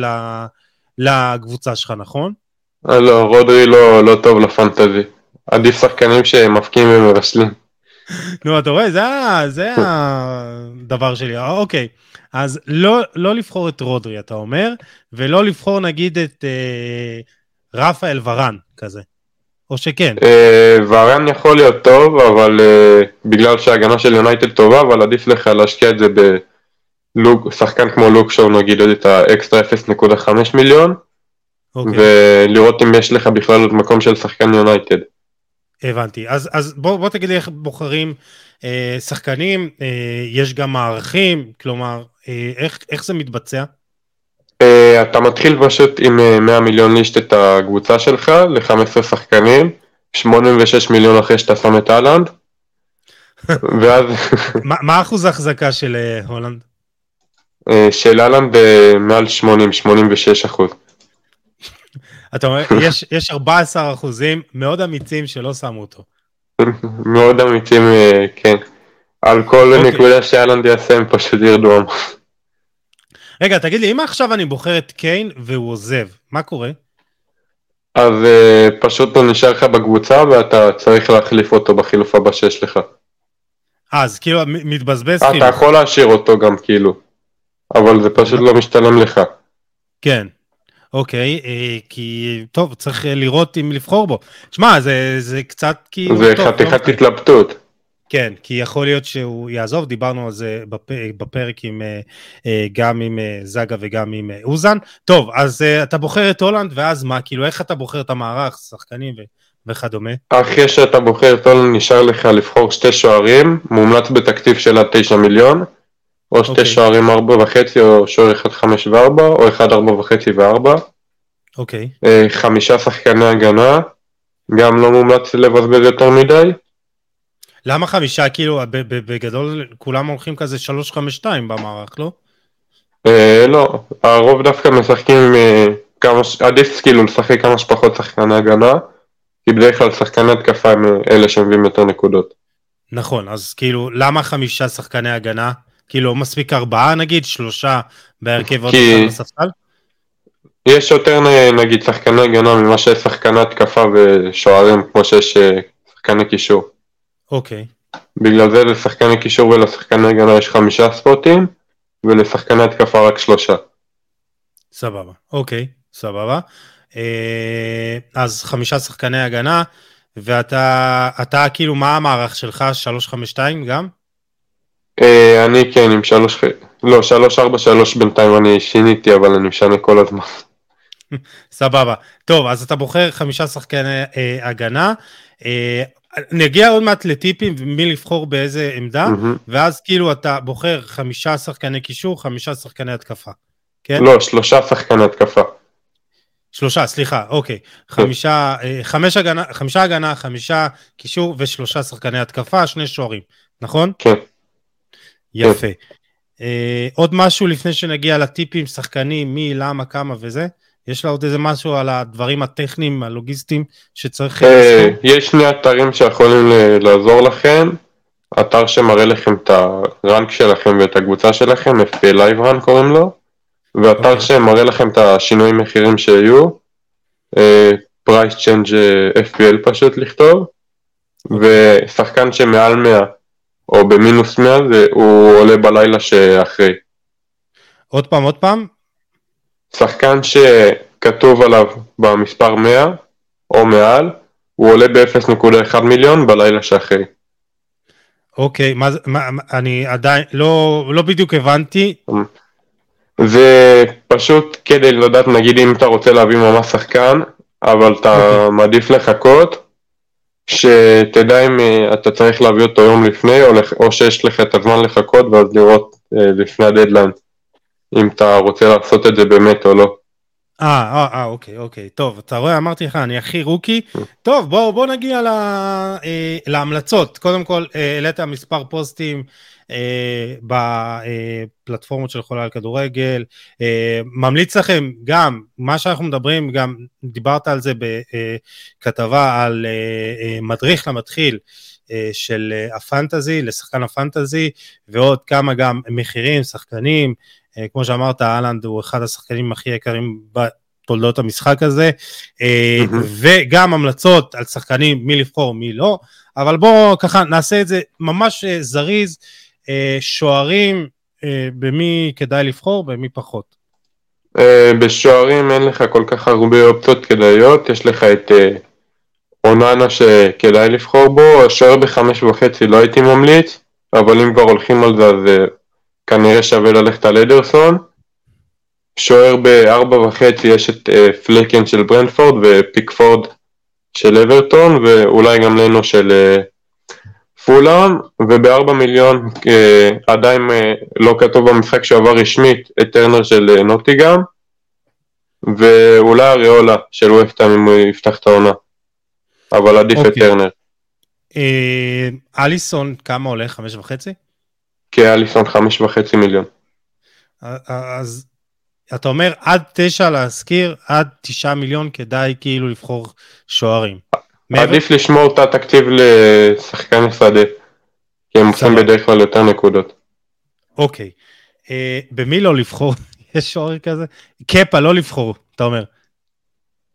לקבוצה שלך, נכון?
אה, לא, רודרי לא, לא טוב לפנטזי. עדיף שחקנים שמפקיעים ומרסלים.
נו, אתה רואה, זה, הדבר שלי. אוקיי, אז לא, לא לבחור את רודרי, אתה אומר, ולא לבחור נגיד את אה, רפאל ורן כזה. או שכן.
אה, וארן יכול להיות טוב, אבל אה, בגלל שההגנה של יונייטד טובה, אבל עדיף לך להשקיע את זה בלוק, שחקן כמו לוק שואו נגיד עוד את האקסטרה 0.5 מיליון,
אוקיי,
ולראות אם יש לך בכלל עוד מקום של שחקן יונייטד.
הבנתי. אז, אז בוא, בוא תגיד לי איך בוחרים אה, שחקנים, אה, יש גם מערכים, כלומר, אה, איך, איך זה מתבצע?
אה, אתה מתחיל פשוט עם אה, 100 מיליון לישט את הקבוצה שלך ל-15 שחקנים, 86 מיליון אחרי שאתה שם את אהלנד, ואז
מה, מה אחוז ההחזקה של אה, הולנד?
אה, של אהלנד אה, מעל 80, 86 אחוז.
אתה אומר, יש, יש 14 אחוזים מאוד אמיצים שלא שמו אותו.
מאוד אמיצים, אה, כן. על כל
אוקיי.
נקודה שאלנד יעשה הם פשוט ירדו.
רגע, תגיד לי, אם עכשיו אני בוחר את קיין והוא עוזב, מה קורה?
אז אה, פשוט הוא נשאר לך בקבוצה ואתה צריך להחליף אותו בחילוף הבא שיש לך.
אז כאילו מתבזבז
אתה
חילוף.
יכול להשאיר אותו גם כאילו, אבל זה פשוט לא משתלם לך.
כן, אוקיי, אה, כי טוב, צריך לראות אם לבחור בו. שמע, זה, זה קצת כאילו...
זה חתיכת
לא...
התלבטות.
כן, כי יכול להיות שהוא יעזוב, דיברנו על זה בפ... בפרק עם, אה, אה, גם עם אה, זגה וגם עם אוזן. טוב, אז אתה בוחר את הולנד, ואז מה, כאילו, איך אתה בוחר את המערך, שחקנים ו... וכדומה?
אחרי שאתה בוחר את הולנד, נשאר לך לבחור שתי שוערים, מומלץ בתקציב של עד 9 מיליון, או שתי okay. אוקיי. שוערים 4.5, או שוער 1, 5 ו-4, או 1, 4.5 ו-4.
אוקיי.
חמישה שחקני הגנה, גם לא מומלץ לבזבז יותר מדי.
למה חמישה? כאילו, בגדול כולם הולכים כזה 3-5-2 במערך, לא?
אה, לא, הרוב דווקא משחקים אה, כמה, עדיף כאילו לשחק כמה שפחות שחקני הגנה, כי בדרך כלל שחקני התקפה הם אה, אלה שמביאים יותר נקודות.
נכון, אז כאילו, למה חמישה שחקני הגנה? כאילו, מספיק ארבעה נגיד, שלושה בהרכב עוד אחד בספסל?
יש יותר נגיד שחקני הגנה ממה שיש שחקני התקפה ושוערים כמו שיש שחקני קישור.
אוקיי.
בגלל זה לשחקני קישור ולשחקני הגנה יש חמישה ספוטים, ולשחקני התקפה רק שלושה.
סבבה, אוקיי, סבבה. אה, אז חמישה שחקני הגנה, ואתה, אתה כאילו, מה המערך שלך? 352 גם?
אה, אני כן, עם שלוש, לא, שלוש ארבע שלוש בינתיים אני שיניתי, אבל אני משנה כל הזמן.
סבבה. טוב, אז אתה בוחר חמישה שחקני אה, הגנה. אה, נגיע עוד מעט לטיפים ומי לבחור באיזה עמדה, mm-hmm. ואז כאילו אתה בוחר חמישה שחקני קישור, חמישה שחקני התקפה, כן?
לא, שלושה שחקני התקפה.
שלושה, סליחה, אוקיי. כן. חמישה, אה, חמש הגנה, חמישה הגנה, חמישה קישור ושלושה שחקני התקפה, שני שוערים, נכון?
כן.
יפה. כן. אה, עוד משהו לפני שנגיע לטיפים, שחקנים, מי, למה, כמה וזה? יש לה עוד איזה משהו על הדברים הטכניים, הלוגיסטיים, שצריך...
אה, יש שני אתרים שיכולים לעזור לכם. אתר שמראה לכם את ה rank שלכם ואת הקבוצה שלכם, FPL Live Rank קוראים לו, ואתר okay. אוקיי. שמראה לכם את השינוי מחירים שיהיו, price change FPL פשוט לכתוב, okay. אוקיי. ושחקן שמעל 100 או במינוס 100 זה, הוא עולה בלילה שאחרי.
עוד פעם, עוד פעם,
שחקן שכתוב עליו במספר 100 או מעל, הוא עולה ב-0.1 מיליון בלילה שאחרי.
אוקיי, מה, מה, אני עדיין לא, לא בדיוק הבנתי.
זה פשוט כדי לדעת, נגיד אם אתה רוצה להביא ממש שחקן, אבל אתה אוקיי. מעדיף לחכות, שתדע אם אה, אתה צריך להביא אותו יום לפני, או, או שיש לך את הזמן לחכות ואז לראות אה, לפני הדדליין. אם אתה רוצה לעשות את זה באמת או לא.
אה, אה, אה, אוקיי, אוקיי. טוב, אתה רואה, אמרתי לך, אני הכי רוקי. טוב, בואו בוא נגיע לה, אה, להמלצות. קודם כל, אה, העלית מספר פוסטים אה, בפלטפורמות של חולה על כדורגל. אה, ממליץ לכם גם, מה שאנחנו מדברים, גם דיברת על זה בכתבה על אה, אה, מדריך למתחיל. אה, של אה, הפנטזי, לשחקן הפנטזי, ועוד כמה גם מחירים, שחקנים, אה, כמו שאמרת, אהלנד הוא אחד השחקנים הכי יקרים בתולדות המשחק הזה, mm-hmm. וגם המלצות על שחקנים, מי לבחור, מי לא, אבל בואו ככה נעשה את זה ממש זריז, שוערים, במי כדאי לבחור, במי פחות.
בשוערים אין לך כל כך הרבה אופציות כדאיות, יש לך את אוננה שכדאי לבחור בו, השוער בחמש וחצי לא הייתי ממליץ, אבל אם כבר הולכים על זה אז אה, כנראה שווה ללכת על אדרסון. שוער בארבע וחצי יש את פלקן של ברנפורד ופיקפורד של אברטון ואולי גם לנו של פולאם ובארבע מיליון uh, עדיין uh, לא כתוב במשחק שעבר רשמית את טרנר של uh, נוטיגם ואולי אריולה של ווסטהאם אם הוא יפתח את העונה. אבל עדיף את אוקיי. טרנר.
אה, אליסון כמה עולה? חמש וחצי?
כן, אליסון חמש וחצי מיליון.
אז אתה אומר עד תשע להשכיר, עד תשעה מיליון כדאי כאילו לבחור שוערים.
עדיף לשמור את התקציב לשחקני שדה, כי הם עושים בדרך כלל יותר נקודות.
אוקיי. אה, במי לא לבחור? יש שוער כזה? קפה לא לבחור, אתה אומר.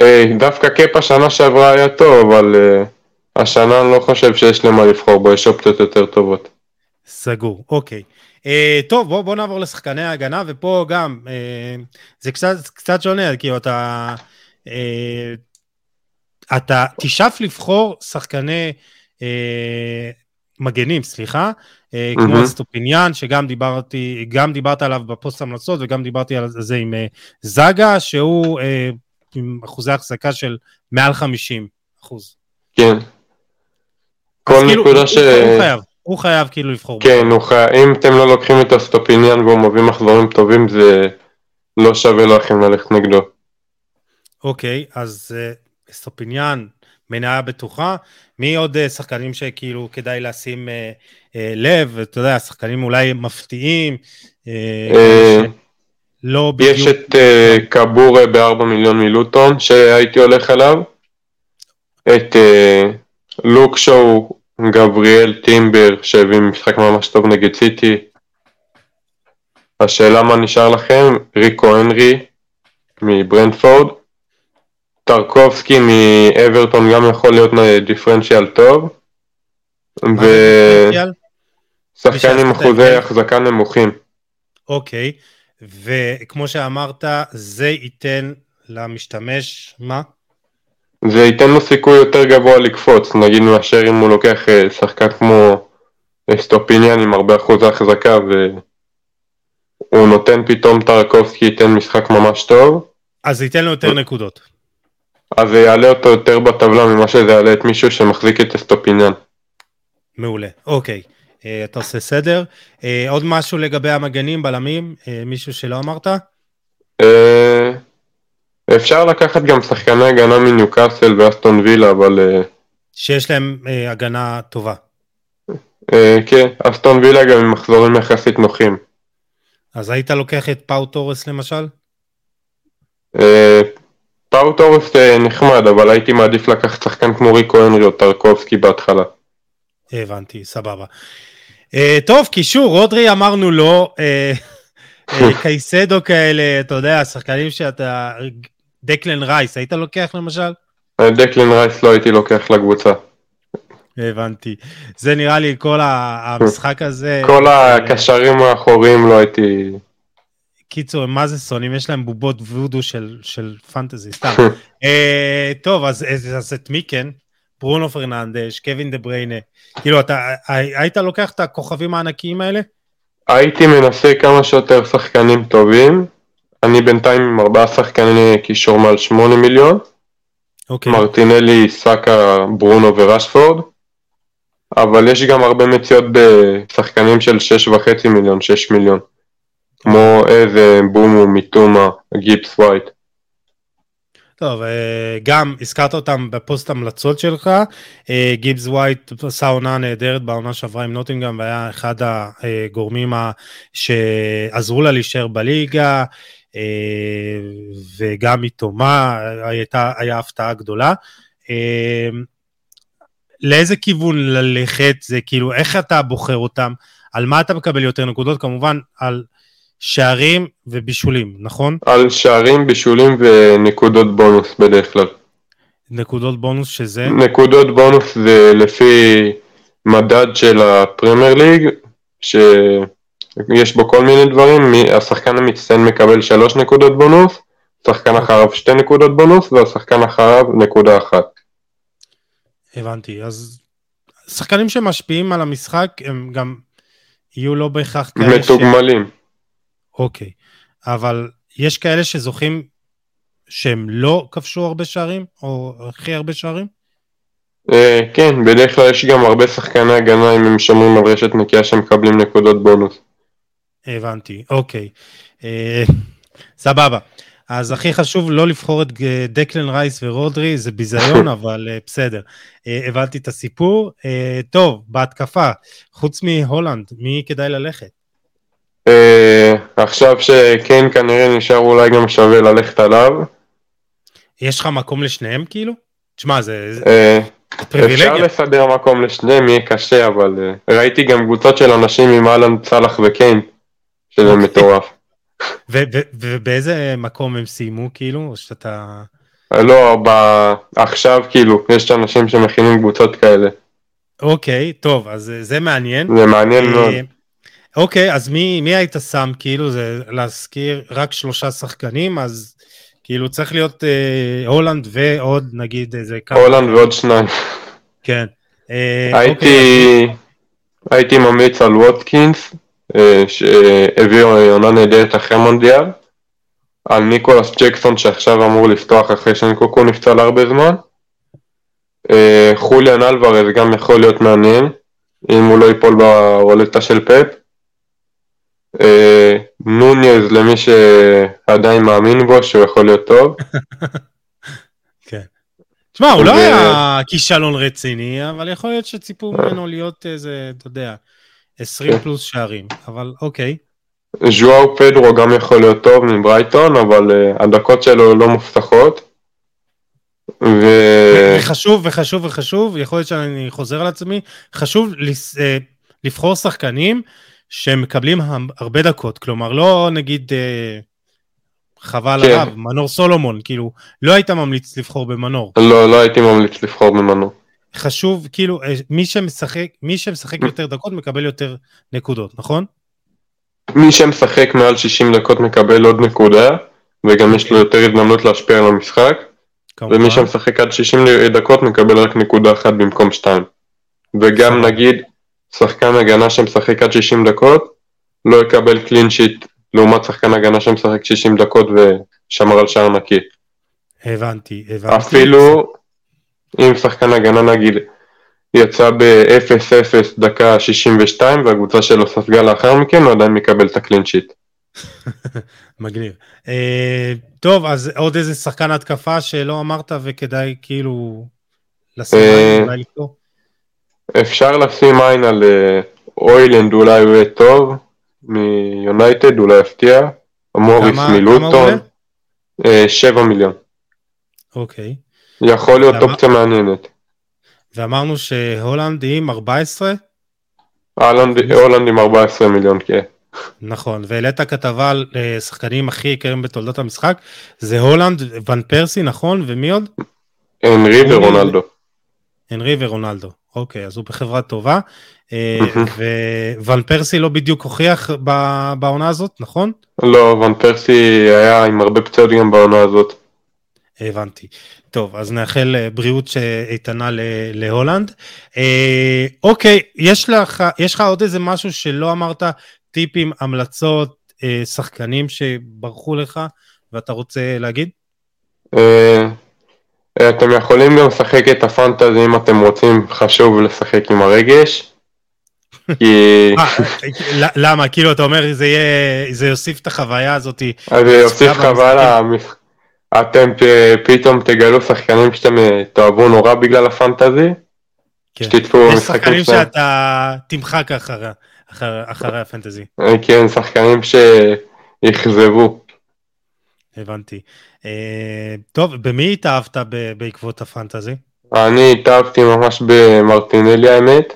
אה, דווקא קאפ השנה שעברה היה טוב, אבל uh, השנה אני לא חושב שיש למה לבחור בו, יש אופציות יותר טובות.
סגור, אוקיי. אה, טוב, בוא, בוא נעבור לשחקני ההגנה, ופה גם, אה, זה קצת, קצת שונה, כאילו אתה, אה, אתה תשאף לבחור שחקני אה, מגנים, סליחה, אה, כמו
מהמם.
אסטופיניאן, שגם דיברתי, גם דיברת עליו בפוסט המלצות, וגם דיברתי על זה עם אה, זאגה, שהוא אה, עם אחוזי החזקה של מעל 50 אחוז.
כן. כל
כאילו,
נקודה
הוא-
ש...
הוא חייב, הוא חייב כאילו לבחור.
כן, הוא חי... אם אתם לא לוקחים את אסטופיניאן והוא מביא מחזורים טובים, זה לא שווה לכם ללכת נגדו.
אוקיי, אז אסטופיניאן, מניה בטוחה. מי עוד אה, שחקנים שכאילו כדאי לשים אה, אה, לב, אתה יודע, שחקנים אולי מפתיעים, אה, לא בדיוק.
יש את קאבורה בארבע מיליון מלוטון שהייתי הולך עליו. את לוק שואו, גבריאל טימבר שהביא משחק ממש טוב נגד סיטי. השאלה מה נשאר לכם, ריקו הנרי מברנדפורד. טרקובסקי מאברטון גם יכול להיות דיפרנציאל טוב. ושחקן עם אחוזי? החזקה נמוכים.
אוקיי, וכמו שאמרת, זה ייתן למשתמש, מה?
זה ייתן לו סיכוי יותר גבוה לקפוץ, נגיד מאשר אם הוא לוקח אה, שחקן כמו אסטופיניאן עם הרבה אחוזי החזקה והוא נותן פתאום טרקובסקי ייתן משחק ממש טוב,
אז ייתן לו יותר נקודות.
אז זה יעלה אותו יותר בטבלה ממה שזה יעלה את מישהו שמחזיק את אסטופיניאן.
מעולה, אוקיי. אה, אתה עושה סדר. אה, עוד משהו לגבי המגנים, בלמים? אה, מישהו שלא אמרת?
אה, אפשר לקחת גם שחקני הגנה מניוקאסל ואסטון וילה, אבל
שיש להם הגנה טובה.
אה, כן, אסטון וילה גם עם מחזורים יחסית נוחים.
אז היית לוקח את פאו תורס למשל?
אה, פאו טורס אה, נחמד, אבל הייתי מעדיף לקחת שחקן כמו ריקו הנרי או טרקובסקי בהתחלה.
הבנתי, סבבה. אה, טוב, קישור, רודרי אמרנו לא, אה, קייסדו כאלה, אתה יודע, שחקנים שאתה... דקלן רייס, היית לוקח למשל?
דקלן רייס לא הייתי לוקח לקבוצה.
הבנתי. זה נראה לי כל המשחק הזה.
כל הקשרים האחוריים לא הייתי...
קיצור, הם מה זה שונאים? יש להם בובות וודו של, של פנטזי, סתם. אה, טוב, אז, אז, אז את מי כן? ברונו פרננדש, קווין דה בריינה. כאילו, אתה הי- היית לוקח את הכוכבים הענקיים האלה?
הייתי מנסה כמה שיותר שחקנים טובים. אני בינתיים עם ארבעה שחקני קישור מעל שמונה מיליון.
אוקיי.
מרטינלי, סאקה, ברונו ורשפורד. אבל יש גם הרבה מציאות בשחקנים של שש וחצי מיליון, שש מיליון. כמו אמבומו, מיטומה, גיבס ווייט.
טוב, אה, גם הזכרת אותם בפוסט המלצות שלך, אה, גיבס ווייט עשה עונה נהדרת בעונה שעברה עם נוטינגהאם והיה אחד הגורמים שעזרו לה להישאר בליגה, אה, וגם מתומה הייתה, היה הפתעה גדולה. לאיזה כיוון ללכת זה כאילו איך אתה בוחר אותם על מה אתה מקבל יותר נקודות כמובן על שערים ובישולים נכון
על שערים, בישולים ונקודות בונוס בדרך כלל.
נקודות בונוס שזה
נקודות בונוס זה לפי מדד של הפרמייר ליג, שיש בו כל מיני דברים, השחקן המצטיין מקבל שלוש נקודות בונוס, שחקן אחריו שתי נקודות בונוס, והשחקן אחריו נקודה אחת.
הבנתי אז שחקנים שמשפיעים על המשחק הם גם יהיו לא בהכרח כאלה ש... אוקיי אבל יש כאלה שזוכים שהם לא כבשו הרבה שערים או הכי הרבה שערים
אה, כן, בדרך כלל יש גם הרבה שחקני הגנה אם הם שומרים על רשת נקייה שמקבלים נקודות בונוס.
הבנתי, אוקיי. אה, סבבה. אז הכי חשוב לא לבחור את דקלן רייס ורודרי, זה ביזיון, אבל אה, בסדר. הבנתי את הסיפור. טוב, בהתקפה, חוץ מהולנד, מי כדאי ללכת?
אה, עכשיו שקיין כנראה נשאר אולי גם שווה ללכת עליו.
יש לך מקום לשניהם כאילו? תשמע, זה זה
אה, אפשר
פריבילגיה.
לסדר מקום לשניהם, יהיה קשה, אבל uh, ראיתי גם קבוצות של אנשים עם אהלן סאלח וקיין, שזה
אוקיי.
מטורף.
ובאיזה מקום הם סיימו כאילו? או שאתה...
לא, ב... עכשיו כאילו, יש אנשים שמכינים קבוצות כאלה.
אוקיי, טוב, אז אה, זה מעניין.
זה מעניין
אה,
מאוד.
אוקיי, אז מי, מי היית שם, כאילו, זה להזכיר רק שלושה שחקנים, אז כאילו צריך להיות אה, הולנד ועוד נגיד איזה כמה...
הולנד ועוד שניים.
כן. אה,
הייתי,
אוקיי,
הייתי ממליץ על ווטקינס, אה, שהביא עונה נהדרת אחרי המונדיאל, על ניקולס ג'קסון שעכשיו אמור לפתוח אחרי שנקוקו נפצע להרבה זמן. אה, חוליאן אלוורז גם יכול להיות מעניין, אם הוא לא ייפול ברולטה של פפ. אה, נוניז למי שעדיין מאמין בו שהוא יכול להיות טוב.
כן. תשמע, הוא לא היה כישלון רציני, אבל יכול להיות שציפו ממנו להיות איזה, אתה יודע, 20
כן.
פלוס שערים, אבל אוקיי.
ז'ואר פדרו גם יכול להיות טוב מברייטון, אבל uh, הדקות שלו לא מובטחות. ו...
וחשוב, וחשוב, וחשוב, יכול להיות שאני חוזר על עצמי, חשוב אה, לבחור שחקנים שמקבלים הרבה דקות, כלומר, לא נגיד אה, חבל
כן.
עליו, מנור סולומון, כאילו, לא היית ממליץ לבחור במנור.
לא, לא הייתי ממליץ לבחור ממנו.
חשוב, כאילו, אה, מי שמשחק, מי שמשחק יותר דקות מקבל יותר נקודות, נכון?
מי שמשחק מעל 60 דקות מקבל עוד נקודה, וגם יש לו יותר הזדמנות להשפיע על המשחק,
כמובן.
ומי שמשחק עד 60 דקות מקבל רק נקודה אחת במקום שתיים. וגם. נגיד, שחקן הגנה שמשחק עד 60 דקות, לא יקבל קלין שיט לעומת שחקן הגנה שמשחק 60 דקות ושמר על שער נקי.
הבנתי, הבנתי.
אפילו אם שחקן הגנה נגיד יצא ב-0-0 דקה 62 והקבוצה שלו ספגה לאחר מכן, הוא עדיין מקבל את הקלין שיט.
מגניב. אה, טוב, אז עוד איזה שחקן התקפה שלא אמרת וכדאי כאילו לשים עין, אולי לקרוא.
אפשר לשים עין על אה, אוילנד, אולי הוא יהיה טוב, מיונייטד, אולי יפתיע, מוריס מלוטון? אה, 7 מיליון.
אוקיי.
יכול להיות
למה?
אופציה מעניינת.
ואמרנו שהולנד עם 14?
הולנד הולנד עם 14 מיליון, כן.
נכון, והעלית כתבה על אה, שחקנים הכי יקרים בתולדות המשחק, זה הולנד, ון פרסי, נכון? ומי עוד?
הנרי
הוא-
ורונלדו.
הנרי ורונלדו. אוקיי, אז הוא בחברה טובה. אה. וון פרסי לא בדיוק הוכיח בעונה הזאת, נכון?
לא, ון פרסי היה עם הרבה פציעות גם בעונה הזאת.
הבנתי. טוב, אז נאחל אה, בריאות ש- איתנה להולנד. אה, אוקיי, יש לך, יש לך עוד איזה משהו שלא אמרת, טיפים, המלצות, אה, שחקנים שברחו לך ואתה רוצה להגיד?
אה, אה, אתם יכולים גם לשחק את הפנטזי אם אתם רוצים, חשוב לשחק עם הרגש. כי
למה? כאילו, אתה אומר, זה יהיה, זה יוסיף את החוויה הזאתי.
אז זה יוסיף למש- אתם פתאום תגלו שחקנים שאתם אה, תאהבו נורא בגלל הפנטזי,
כן.
שתתפו
יש
במשחקים
שחקנים
שלהם.
שאתה תמחק אחרי, אחרי, אחרי הפנטזי.
אה, כן, שחקנים שיכזבו.
הבנתי. אה, טוב, במי התאהבת בעקבות הפנטזי?
אני התאהבתי ממש במרטינלי האמת.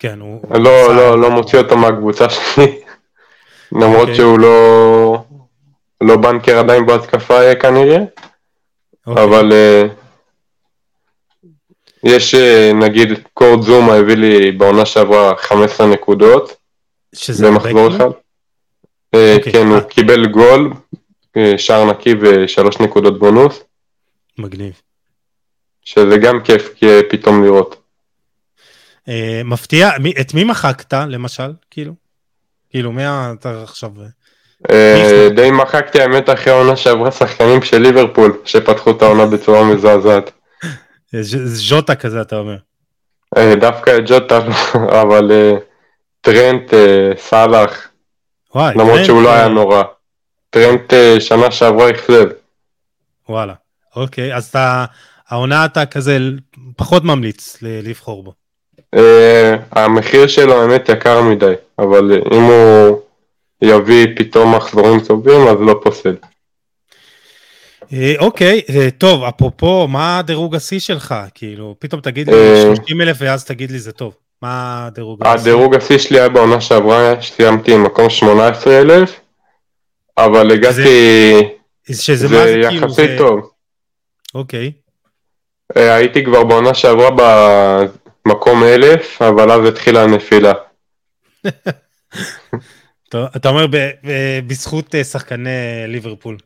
כן, הוא...
לא, לא, לא מוציא אותו מהקבוצה שלי. למרות
אוקיי.
שהוא לא... לא בנקר עדיין בהתקפה אה, כנראה.
אוקיי.
אבל אה, יש נגיד קורד זומה הביא לי בעונה שעברה 15 נקודות
שזה
במחזור
הרבה,
אחד.
אוקיי,
כן. הוא קיבל גול, שער נקי ושלוש נקודות בונוס,
מגניב.
שזה גם כיף כי- פתאום לראות.
אה, מפתיע, מי- את מי מחקת, למשל? כאילו? כאילו, מי אתה עכשיו...
אה,
מי?
די מחקתי האמת אחרי העונה שעברה שחקנים של ליברפול שפתחו את העונה בצורה מזעזעת.
אה, ז'וטה כזה, אתה אומר.
אה, דווקא את ג'וטה, אבל אה, טרנט, אה, סאלח. למרות
טרנט,
שהוא לא היה
אה,
נורא. טרנט אה, שנה שעברה אכזב.
וואלה. אוקיי, אז אתה... העונה אתה כזה פחות ממליץ לבחור בו.
אה, המחיר שלו האמת יקר מדי, אבל אם הוא יביא פתאום מחזורים טובים אז לא פוסל.
אה, אוקיי, אה, טוב, אפרופו, מה הדירוג השיא שלך? כאילו, פתאום תגיד לי
אה,
30 אלף ואז תגיד לי זה טוב. מה הדירוג השיא?
הדירוג השיא שלי היה בעונה שעברה, סיימתי עם מקום 18,000, אבל הגעתי,
שזה מה
זה
זה כאילו?
יחסית
זה-
טוב.
אוקיי.
אה, הייתי כבר בעונה שעברה מקום אלף, אבל אז התחילה הנפילה.
אתה אומר בזכות אה, שחקני ליברפול,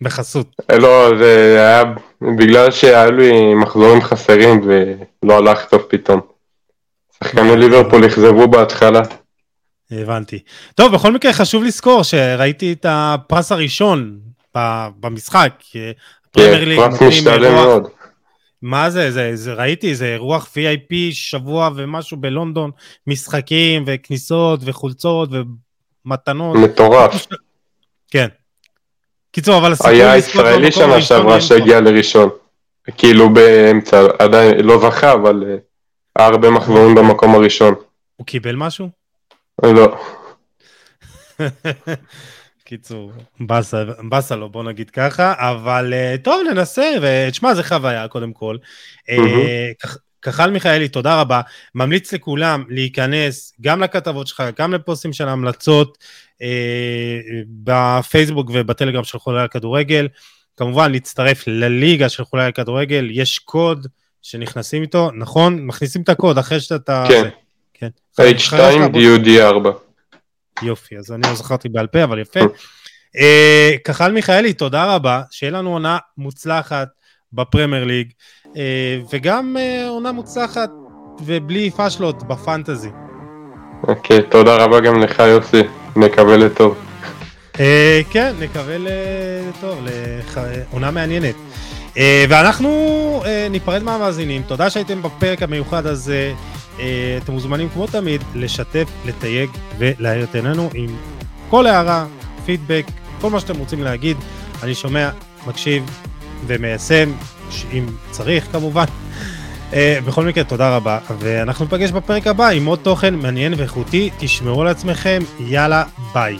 בחסות.
לא, זה היה בגלל שהיו לי מחזורים חסרים ולא הלך טוב פתאום. שחקני ליברפול אכזבו בהתחלה.
הבנתי. טוב, בכל מקרה חשוב לזכור שראיתי את הפרס הראשון במשחק.
כן, פרס משתלם מאוד.
מה זה, זה, זה, ראיתי, זה רוח VIP שבוע ומשהו בלונדון, משחקים וכניסות וחולצות ומתנות.
מטורף.
כן. קיצור, אבל
הסיפור... היה ישראלי שנה שעברה שהגיע לראשון. כאילו באמצע, עדיין לא זכה, אבל אה, היה הרבה מחזורים במקום הראשון.
הוא קיבל משהו?
לא.
קיצור, באסה, באסה לו, בוא נגיד ככה, אבל אה, טוב, ננסה, ותשמע, זה חוויה קודם כל. Mm-hmm. כחל מיכאלי, תודה רבה. ממליץ לכולם להיכנס גם לכתבות שלך, גם לפוסטים של ההמלצות אה, בפייסבוק ובטלגרם של חולי הכדורגל. כמובן, להצטרף לליגה של חולי הכדורגל, יש קוד שנכנסים איתו, נכון? מכניסים את הקוד אחרי שאתה...
כן. כן. H2 DUD4.
יופי, אז אני לא זכרתי בעל פה, אבל יפה. אה, כחל מיכאלי, תודה רבה, שיהיה לנו עונה מוצלחת בפרמייר ליג, אה, וגם אה, עונה מוצלחת ובלי פאשלות בפנטזי.
אוקיי, תודה רבה גם לך יוסי, נקווה לטוב.
כן, נקווה לטוב, לעונה מעניינת. ואנחנו ניפרד מהמאזינים, תודה שהייתם בפרק המיוחד הזה. אה, אתם מוזמנים כמו תמיד לשתף, לתייג ולהאיר את עינינו עם כל הערה, פידבק, כל מה שאתם רוצים להגיד. אני שומע, מקשיב ומיישם, אם צריך כמובן. אה, בכל מקרה, תודה רבה, ואנחנו ניפגש בפרק הבא עם עוד תוכן מעניין ואיכותי. תשמרו על עצמכם, יאללה, ביי.